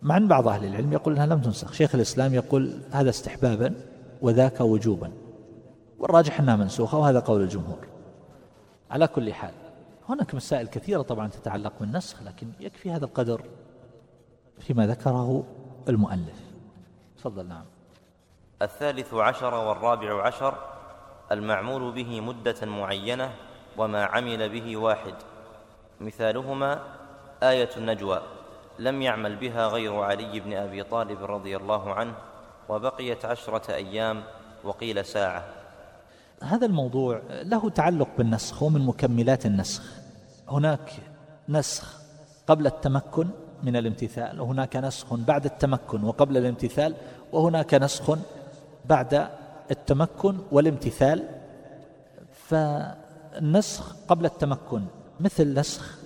مع أن بعض أهل العلم يقول أنها لم تنسخ. شيخ الإسلام يقول هذا استحبابا وذاك وجوبا. والراجح أنها منسوخة وهذا قول الجمهور. على كل حال هناك مسائل كثيرة طبعا تتعلق بالنسخ لكن يكفي هذا القدر فيما ذكره المؤلف. تفضل نعم. الثالث عشر والرابع عشر المعمول به مدة معينة وما عمل به واحد. مثالهما آية النجوى لم يعمل بها غير علي بن أبي طالب رضي الله عنه وبقيت عشرة أيام وقيل ساعة. هذا الموضوع له تعلق بالنسخ ومن مكملات النسخ. هناك نسخ قبل التمكن من الامتثال وهناك نسخ بعد التمكن وقبل الامتثال وهناك نسخ بعد التمكن والامتثال فالنسخ قبل التمكن مثل نسخ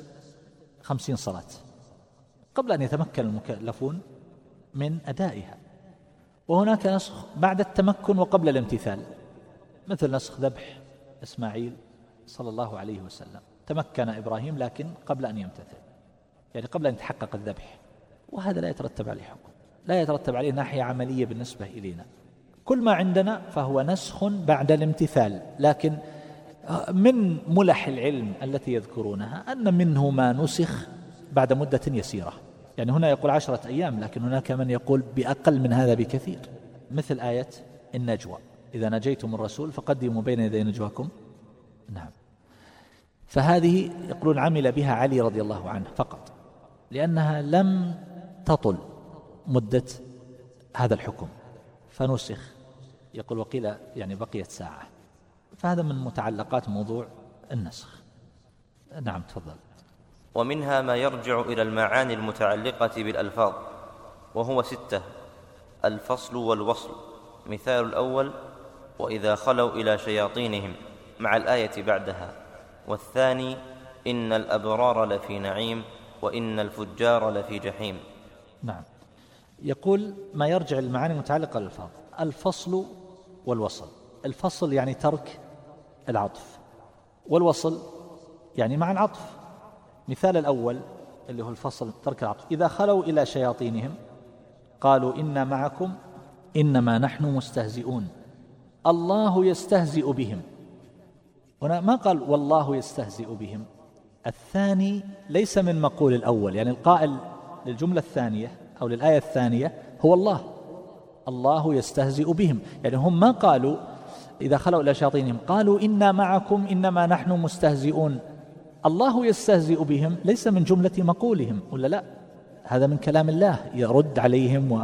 خمسين صلاة. قبل أن يتمكن المكلفون من أدائها. وهناك نسخ بعد التمكن وقبل الامتثال مثل نسخ ذبح إسماعيل صلى الله عليه وسلم. تمكن إبراهيم لكن قبل أن يمتثل. يعني قبل أن يتحقق الذبح. وهذا لا يترتب عليه حكم. لا يترتب عليه ناحية عملية بالنسبة إلينا. كل ما عندنا فهو نسخ بعد الامتثال. لكن من ملح العلم التي يذكرونها أن منه ما نسخ بعد مدة يسيرة. يعني هنا يقول عشرة أيام لكن هناك من يقول بأقل من هذا بكثير. مثل آية النجوى. إذا نجيتم الرسول فقدموا بين يدي نجواكم. نعم. فهذه يقولون عمل بها علي رضي الله عنه فقط لأنها لم تطل مدة هذا الحكم. فنسخ. يقول وقيل يعني بقيت ساعة. فهذا من متعلقات موضوع النسخ. نعم تفضل. ومنها ما يرجع إلى المعاني المتعلقة بالألفاظ وهو ستة الفصل والوصل. مثال الأول وإذا خلوا إلى شياطينهم مع الآية بعدها. والثاني إن الأبرار لفي نعيم وإن الفجار لفي جحيم. نعم. يقول ما يرجع المعاني المتعلقة بالألفاظ الفصل والوصل. الفصل يعني ترك العطف. والوصل يعني مع العطف. مثال الأول اللي هو الفصل ترك العطف. إذا خلوا إلى شياطينهم قالوا إنا معكم إنما نحن مستهزئون. الله يستهزئ بهم. هنا ما قال والله يستهزئ بهم. الثاني ليس من مقول الأول. يعني القائل للجملة الثانية أو للآية الثانية هو الله. الله يستهزئ بهم. يعني هم ما قالوا إذا خلوا إلى شياطينهم قالوا إنا معكم إنما نحن مستهزئون. الله يستهزئ بهم ليس من جملة مقولهم ولا لا؟ هذا من كلام الله يرد عليهم و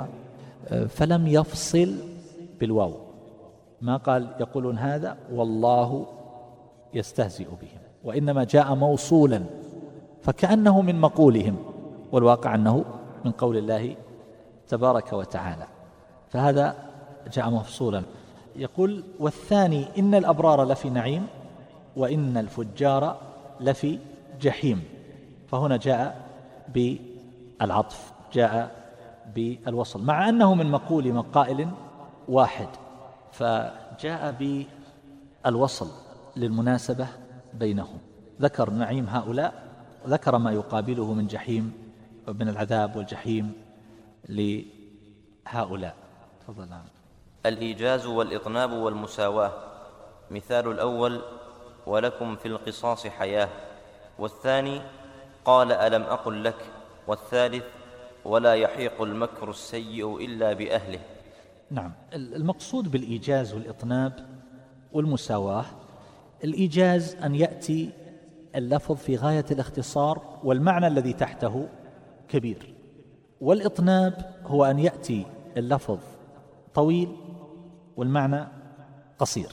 فلم يفصل بالواو. ما قال يقولون هذا؟ والله يستهزئ بهم. وإنما جاء موصولا فكأنه من مقولهم والواقع أنه من قول الله تبارك وتعالى. فهذا جاء مفصولا. يقول والثاني إن الأبرار لفي نعيم وإن الفجار لفي جحيم. فهنا جاء بالعطف جاء بالوصل مع أنه من مقول من قائل واحد. فجاء بالوصل للمناسبة بينهم. ذكر نعيم هؤلاء ذكر ما يقابله من جحيم ومن العذاب والجحيم لهؤلاء. تفضل نعم. الإيجاز والإطناب والمساواة مثال الأول ولكم في القصاص حياة والثاني قال ألم أقل لك والثالث ولا يحيق المكر السيء إلا بأهله. نعم. المقصود بالإيجاز والإطناب والمساواة الإيجاز أن يأتي اللفظ في غاية الاختصار والمعنى الذي تحته كبير. والإطناب هو أن يأتي اللفظ طويل والمعنى قصير.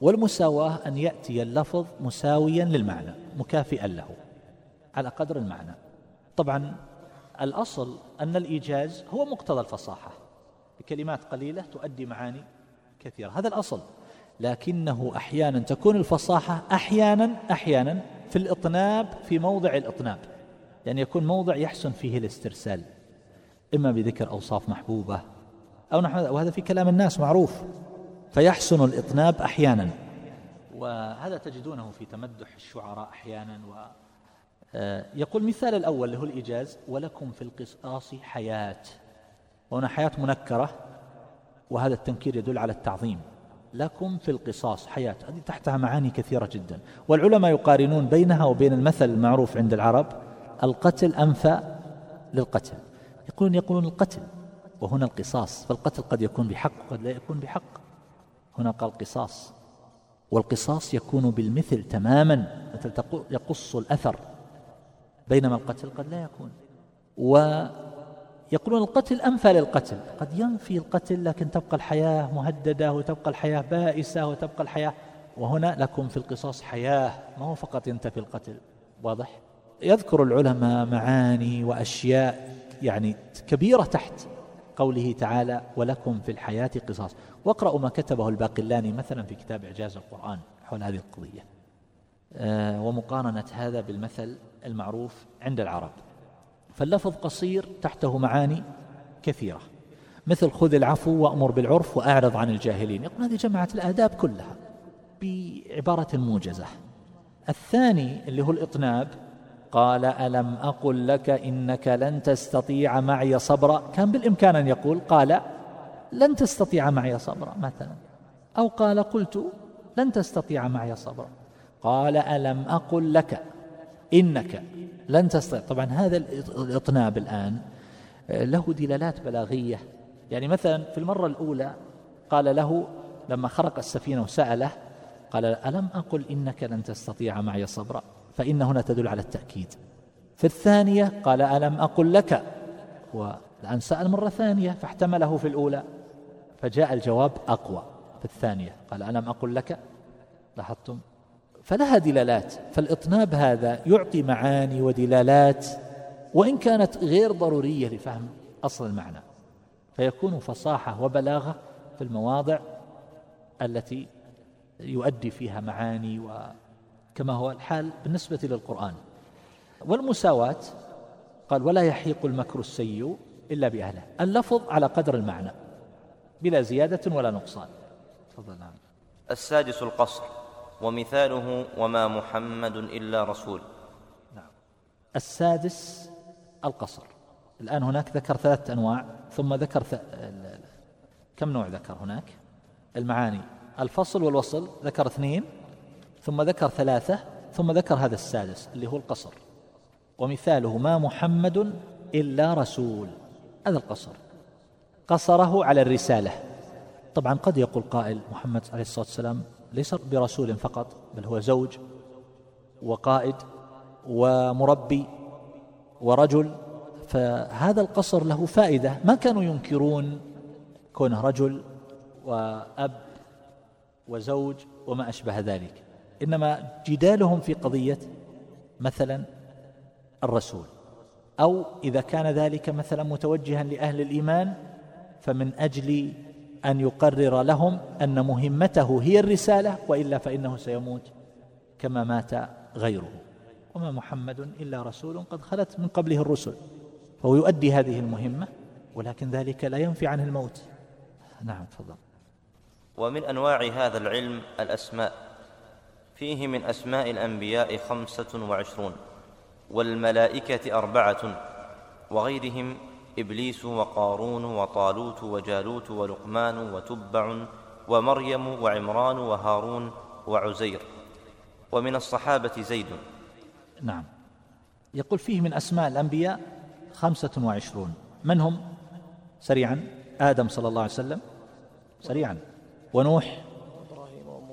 والمساواة أن يأتي اللفظ مساويا للمعنى مكافئا له على قدر المعنى. طبعا الأصل أن الإيجاز هو مقتضى الفصاحة. بكلمات قليلة تؤدي معاني كثيرة. هذا الأصل. لكنه أحيانا تكون الفصاحة أحيانا أحيانا في الإطناب في موضع الإطناب. يعني يكون موضع يحسن فيه الاسترسال. إما بذكر أوصاف محبوبة أو نحو وهذا في كلام الناس معروف. فيحسن الإطناب أحيانا. وهذا تجدونه في تمدح الشعراء أحيانا. و آه، يقول مثال الأول اللي هو الإيجاز. ولكم في القصاص حياة. وهنا حياة منكرة. وهذا التنكير يدل على التعظيم. لكم في القصاص حياة. هذه تحتها معاني كثيرة جدا. والعلماء يقارنون بينها وبين المثل المعروف عند العرب القتل أنفى للقتل. يقولون يقولون القتل. وهنا القصاص فالقتل قد يكون بحق وقد لا يكون بحق. هنا قال قصاص. والقصاص يكون بالمثل تماما مثل يقص الأثر بينما القتل قد لا يكون. ويقولون القتل أنفى للقتل قد ينفي القتل لكن تبقى الحياة مهددة وتبقى الحياة بائسة وتبقى الحياة. وهنا لكم في القصاص حياة ما هو فقط ينتفي القتل. واضح؟ يذكر العلماء معاني وأشياء يعني كبيرة تحت. قوله تعالى ولكم في الحياة قصاص. واقرأوا ما كتبه الباقلاني مثلا في كتاب إعجاز القرآن حول هذه القضية. آه، ومقارنة هذا بالمثل المعروف عند العرب. فاللفظ قصير تحته معاني كثيرة. مثل خذ العفو وأمر بالعرف وأعرض عن الجاهلين. يقول هذه جمعت الآداب كلها بعبارة موجزة. الثاني اللي هو الإطناب قال ألم أقل لك إنك لن تستطيع معي صبرا؟ كان بالإمكان أن يقول قال لن تستطيع معي صبرا مثلا. أو قال قلت لن تستطيع معي صبرا. قال ألم أقل لك إنك لن تستطيع. طبعا هذا الإطناب الآن له دلالات بلاغية. يعني مثلا في المرة الأولى قال له لما خرق السفينة وسأله قال ألم أقل إنك لن تستطيع معي صبرا؟ فإن هنا تدل على التأكيد. في الثانية قال ألم أقل لك؟ والآن سأل مرة ثانية فاحتمله في الأولى. فجاء الجواب أقوى في الثانية. قال ألم أقل لك؟ لاحظتم؟ فلها دلالات. فالإطناب هذا يعطي معاني ودلالات وإن كانت غير ضرورية لفهم أصل المعنى. فيكون فصاحة وبلاغة في المواضع التي يؤدي فيها معاني وكما هو الحال بالنسبة للقرآن. والمساواة قال ولا يحيق المكر السيء إلا بأهله. اللفظ على قدر المعنى بلا زيادة ولا نقصان. تفضل نعم. السادس القصر ومثاله وما محمد إلا رسول نعم. السادس القصر. الآن هناك ذكر ثلاثة أنواع ثم ذكر ث... كم نوع ذكر هناك؟ المعاني. الفصل والوصل ذكر اثنين. ثم ذكر ثلاثة ثم ذكر هذا السادس اللي هو القصر. ومثاله ما محمد إلا رسول. هذا القصر. قصره على الرسالة. طبعا قد يقول قائل محمد عليه الصلاة والسلام ليس برسول فقط بل هو زوج وقائد ومربي ورجل. فهذا القصر له فائدة. ما كانوا ينكرون كونه رجل وأب وزوج وما أشبه ذلك. إنما جدالهم في قضية مثلا الرسول أو إذا كان ذلك مثلا متوجها لأهل الإيمان فمن أجل أن يقرر لهم أن مهمته هي الرسالة وإلا فإنه سيموت كما مات غيره. وما محمد إلا رسول قد خلت من قبله الرسل فهو يؤدي هذه المهمة ولكن ذلك لا ينفي عنه الموت. نعم تفضل. ومن أنواع هذا العلم الأسماء. فيه من أسماء الأنبياء خمسة وعشرون والملائكة أربعة وغيرهم إبليس وقارون وطالوت وجالوت ولقمان وتبع ومريم وعمران وهارون وعزير. ومن الصحابة زيد. نعم. يقول فيه من أسماء الأنبياء خمسة وعشرون. من هم؟ سريعا. آدم صلى الله عليه وسلم. سريعا. ونوح.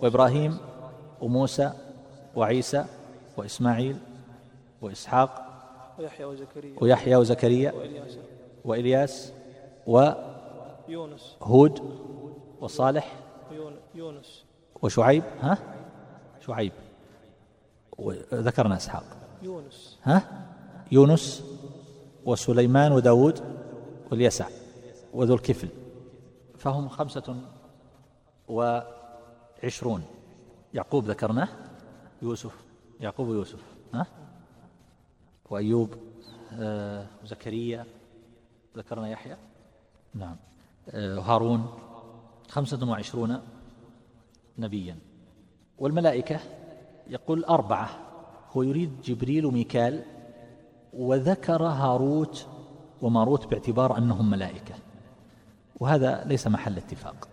وإبراهيم. وموسى وعيسى وإسماعيل وإسحاق ويحيى وزكريا. ويحيى وزكريا وإلياس. وإلياس وهود وصالح يونس. وشعيب. ها؟ شعيب. وذكرنا إسحاق. يونس. ها؟ يونس وسليمان وداود واليسع وذو الكفل. فهم خمسة وعشرون. يعقوب ذكرناه؟ يوسف. يعقوب ويوسف. ها؟ وأيوب. آه وزكريا. ذكرنا يحيى. نعم. آه هارون خمسة وعشرون نبيا. والملائكة يقول أربعة. هو يريد جبريل وميكال وذكر هاروت وماروت باعتبار أنهم ملائكة. وهذا ليس محل اتفاق.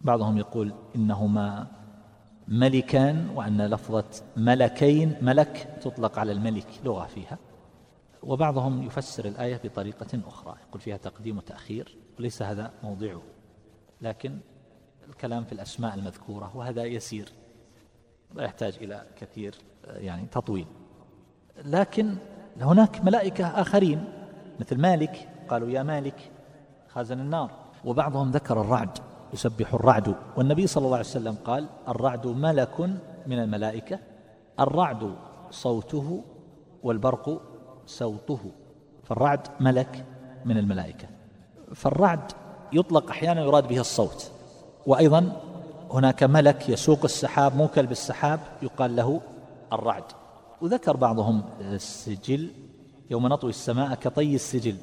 بعضهم يقول إنهما ملكان وأن لفظة ملكين ملك تطلق على الملك لغة فيها. وبعضهم يفسر الآية بطريقة أخرى يقول فيها تقديم وتأخير. وليس هذا موضعه. لكن الكلام في الأسماء المذكورة وهذا يسير. لا يحتاج إلى كثير يعني تطويل. لكن هناك ملائكة آخرين مثل مالك. قالوا يا مالك خازن النار. وبعضهم ذكر الرعد. يسبح الرعد. والنبي صلى الله عليه وسلم قال الرعد ملك من الملائكة الرعد صوته والبرق سوطه فالرعد ملك من الملائكة. فالرعد يطلق أحيانا يراد به الصوت. وأيضا هناك ملك يسوق السحاب موكل بالسحاب يقال له الرعد. وذكر بعضهم السجل يوم نطوي السماء كطي السجل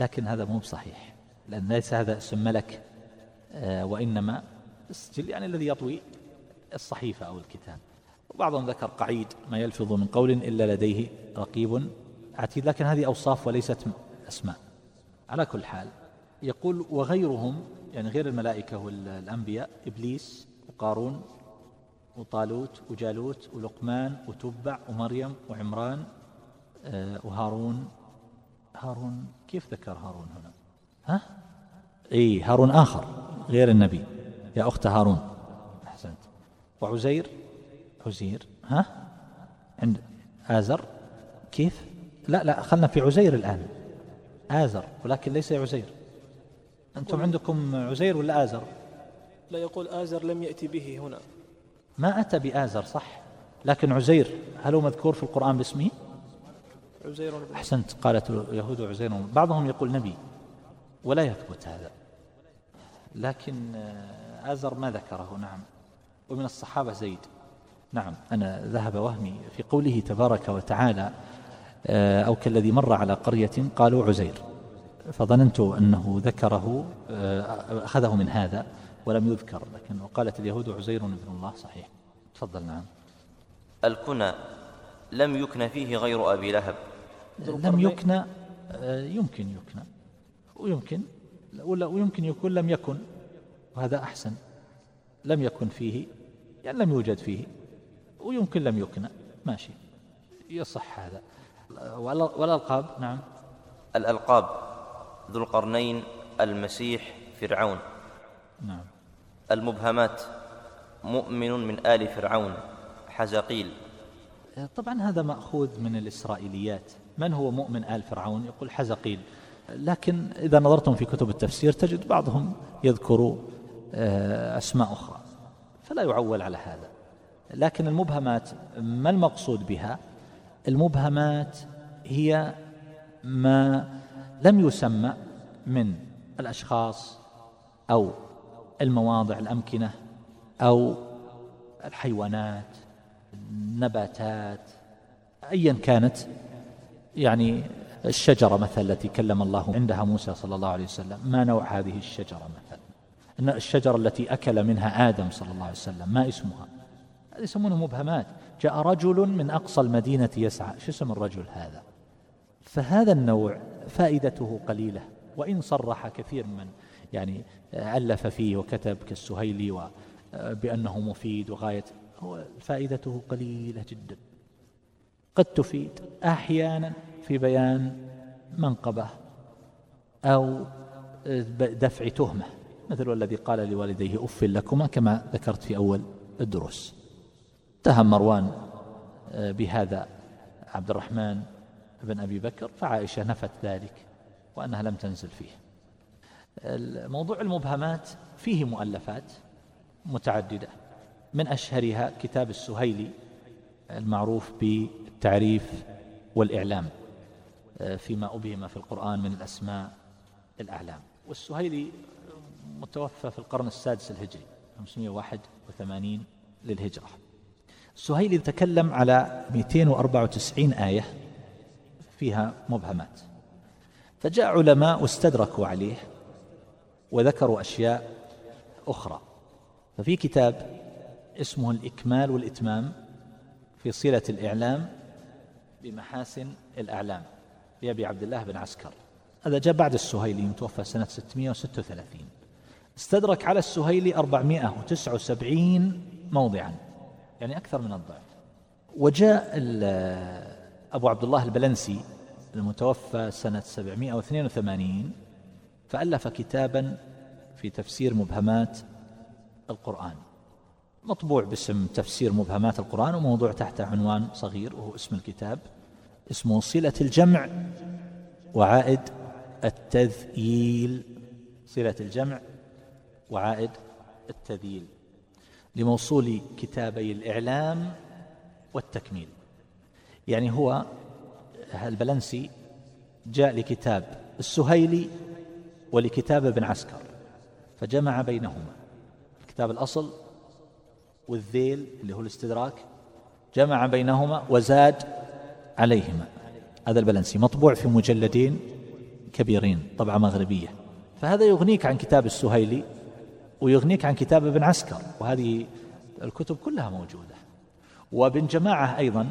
لكن هذا مو بصحيح لأن ليس هذا اسم ملك وإنما السجل يعني الذي يطوي الصحيفة أو الكتاب. وبعضهم ذكر قعيد ما يلفظ من قول إلا لديه رقيب عتيد لكن هذه أوصاف وليست أسماء. على كل حال يقول وغيرهم يعني غير الملائكة والأنبياء إبليس وقارون وطالوت وجالوت ولقمان وتبع ومريم وعمران آه، وهارون. هارون كيف ذكر هارون هنا؟ ها؟ اي هارون آخر. غير النبي. يا أخت هارون. أحسنت. وعزير. عزير. ها؟ عند آزر. كيف؟ لا لا خلنا في عزير الآن. آزر ولكن ليس عزير. أنتم عندكم عزير ولا آزر؟ لا يقول آزر لم يأتي به هنا. ما أتى بآزر صح. لكن عزير هل هو مذكور في القرآن باسمه؟ عزير. أحسنت قالت اليهود عزير. بعضهم يقول نبي ولا يثبت هذا. لكن آه، آزر ما ذكره نعم. ومن الصحابة زيد. نعم أنا ذهب وهمي في قوله تبارك وتعالى آه، أو كالذي مر على قرية قالوا عزير. فظننت أنه ذكره آه، أخذه من هذا ولم يذكر لكن وقالت اليهود عزير ابن الله صحيح. تفضل نعم. الكنى لم يكن فيه غير أبي لهب. لم آه، يمكن يكنى ويمكن ولا ويمكن يكون لم يكن. وهذا أحسن. لم يكن فيه يعني لم يوجد فيه ويمكن لم يكنى ماشي. يصح هذا. والألقاب نعم. الألقاب. ذو القرنين المسيح فرعون. نعم. المبهمات. مؤمن من آل فرعون. حزقيل طبعا هذا مأخوذ من الإسرائيليات. من هو مؤمن آل فرعون؟ يقول حزقيل لكن إذا نظرتم في كتب التفسير تجد بعضهم يذكر آه، أسماء أخرى فلا يعول على هذا. لكن المبهمات ما المقصود بها؟ المبهمات هي ما لم يسمى من الأشخاص أو المواضع الأمكنة أو الحيوانات النباتات ايا كانت يعني الشجرة مثلا التي كلم الله عندها موسى صلى الله عليه وسلم. ما نوع هذه الشجرة مثلا إن الشجرة التي أكل منها آدم صلى الله عليه وسلم ما اسمها؟ هذه يسمونه مبهمات. جاء رجل من أقصى المدينة يسعى. شو اسم الرجل هذا؟ فهذا النوع فائدته قليلة وإن صرح كثير من يعني ألف فيه وكتب كالسهيلي و بأنه مفيد وغاية. هو فائدته قليلة جدا. قد تفيد أحيانا. في بيان منقبة أو دفع تهمة مثل الذي قال لوالديه أف لكما كما ذكرت في أول الدروس. اتهم مروان بهذا عبد الرحمن بن أبي بكر فعائشة نفت ذلك وأنها لم تنزل فيه. موضوع المبهمات فيه مؤلفات متعددة من أشهرها كتاب السهيلي المعروف بالتعريف والإعلام. فيما أبهم في القرآن من الأسماء الأعلام. والسهيلي متوفى في القرن السادس الهجري 581 للهجرة. السهيلي تكلم على 294 آية فيها مبهمات. فجاء علماء واستدركوا عليه وذكروا أشياء أخرى. ففي كتاب اسمه الإكمال والإتمام في صلة الإعلام بمحاسن الأعلام. لأبي عبد الله بن عسكر. هذا جاء بعد السهيلي متوفى سنة 636 استدرك على السهيلي 479 موضعا يعني أكثر من الضعف. وجاء أبو عبد الله البلنسي المتوفى سنة 782 فألف كتابا في تفسير مبهمات القرآن. مطبوع باسم تفسير مبهمات القرآن وموضوع تحت عنوان صغير وهو اسم الكتاب. اسمه صلة الجمع وعائد التذييل. صلة الجمع وعائد التذييل لموصول كتابي الإعلام والتكميل. يعني هو البلنسي جاء لكتاب السهيلي ولكتاب ابن عسكر فجمع بينهما. الكتاب الأصل والذيل اللي هو الاستدراك جمع بينهما وزاد عليهما. هذا البلنسي مطبوع في مجلدين كبيرين طبعة مغربية. فهذا يغنيك عن كتاب السهيلي ويغنيك عن كتاب ابن عسكر وهذه الكتب كلها موجودة. وابن جماعة أيضا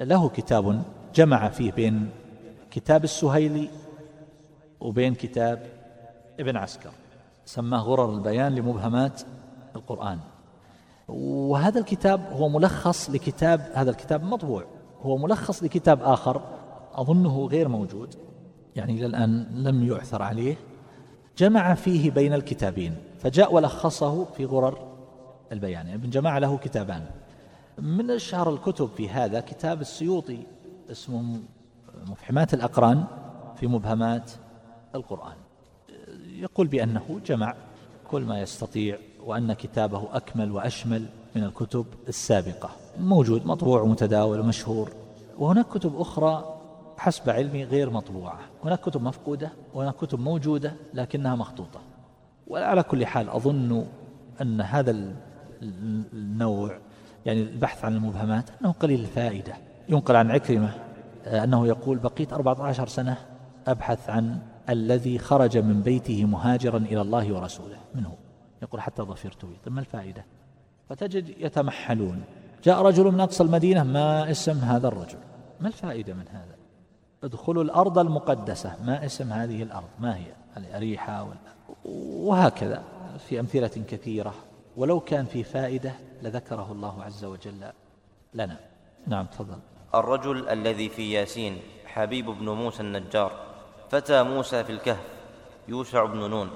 له كتاب جمع فيه بين كتاب السهيلي وبين كتاب ابن عسكر سماه غرر البيان لمبهمات القرآن. وهذا الكتاب هو ملخص لكتاب هذا الكتاب مطبوع. هو ملخص لكتاب آخر أظنه غير موجود يعني إلى الآن لم يعثر عليه جمع فيه بين الكتابين فجاء ولخصه في غرر البيان يعني ابن جماعة له كتابان. من أشهر الكتب في هذا كتاب السيوطي اسمه مفحمات الأقران في مبهمات القرآن. يقول بأنه جمع كل ما يستطيع وأن كتابه أكمل وأشمل من الكتب السابقة. موجود مطبوع ومتداول ومشهور. وهناك كتب أخرى حسب علمي غير مطبوعة. هناك كتب مفقودة وهناك كتب موجودة لكنها مخطوطة. وعلى كل حال أظن أن هذا النوع يعني البحث عن المبهمات أنه قليل الفائدة. ينقل عن عكرمة أنه يقول بقيت 14 سنة أبحث عن الذي خرج من بيته مهاجرا إلى الله ورسوله منه. يقول حتى ظفرت به طيب ما الفائدة؟ فتجد يتمحلون. جاء رجل من أقصى المدينة ما اسم هذا الرجل؟ ما الفائدة من هذا؟ ادخلوا الأرض المقدسة ما اسم هذه الأرض؟ ما هي؟ الأريحة وهكذا في أمثلة كثيرة. ولو كان في فائدة لذكره الله عز وجل لنا. نعم تفضل. الرجل الذي في ياسين حبيب بن موسى النجار. فتى موسى في الكهف يوشع بن نون.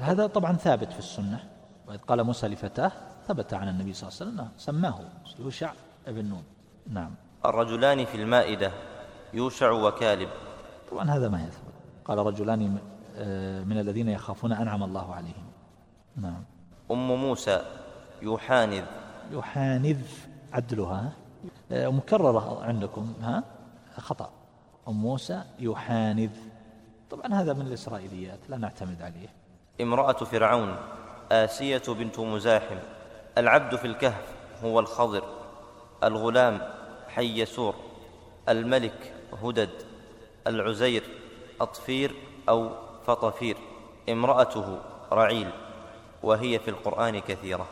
هذا طبعا ثابت في السنة. وإذ قال موسى لفتاه ثبت عن النبي صلى الله عليه وسلم سماه يوشع بن نون. نعم. الرجلان في المائدة يوشع وكالب. طبعا هذا ما يثبت. قال رجلان آه، من الذين يخافون أنعم الله عليهم. نعم. أم موسى يحانذ يحانذ عدلها آه، مكررة عندكم ها؟ خطأ. أم موسى يحانذ طبعا هذا من الإسرائيليات لا نعتمد عليه. امرأة فرعون آسية بنت مزاحم. العبد في الكهف هو الخضر الغلام حي سور الملك هدد العزير أطفير أو فطفير امرأته رعيل وهي في القرآن كثيرة.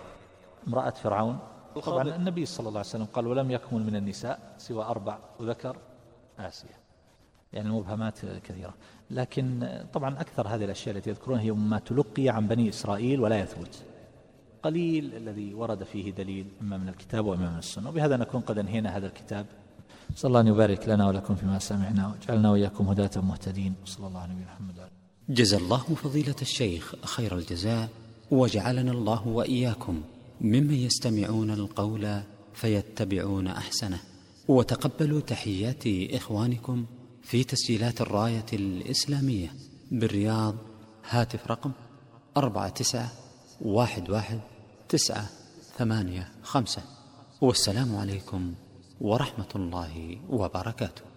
امرأة فرعون؟ طبعا النبي صلى الله عليه وسلم قال ولم يكمل من النساء سوى أربع وذكر آسيا يعني المبهمات كثيرة. لكن طبعا أكثر هذه الأشياء التي يذكرونها هي ما تلقي عن بني إسرائيل ولا يثبت. قليل الذي ورد فيه دليل. إما من الكتاب وإما من السنة. وبهذا نكون قد أنهينا هذا الكتاب. صلى الله أن يبارك لنا ولكم فيما سمعنا. وجعلنا وإياكم هداة مهتدين. وصلى الله على نبينا محمد. جزى الله فضيلة الشيخ خير الجزاء. وجعلنا الله وإياكم ممن يستمعون القول فيتبعون أحسنه. وتقبلوا تحيات إخوانكم في تسجيلات الراية الإسلامية بالرياض. هاتف رقم أربعة تسعة واحد واحد تسعة ثمانية خمسة والسلام عليكم ورحمة الله وبركاته.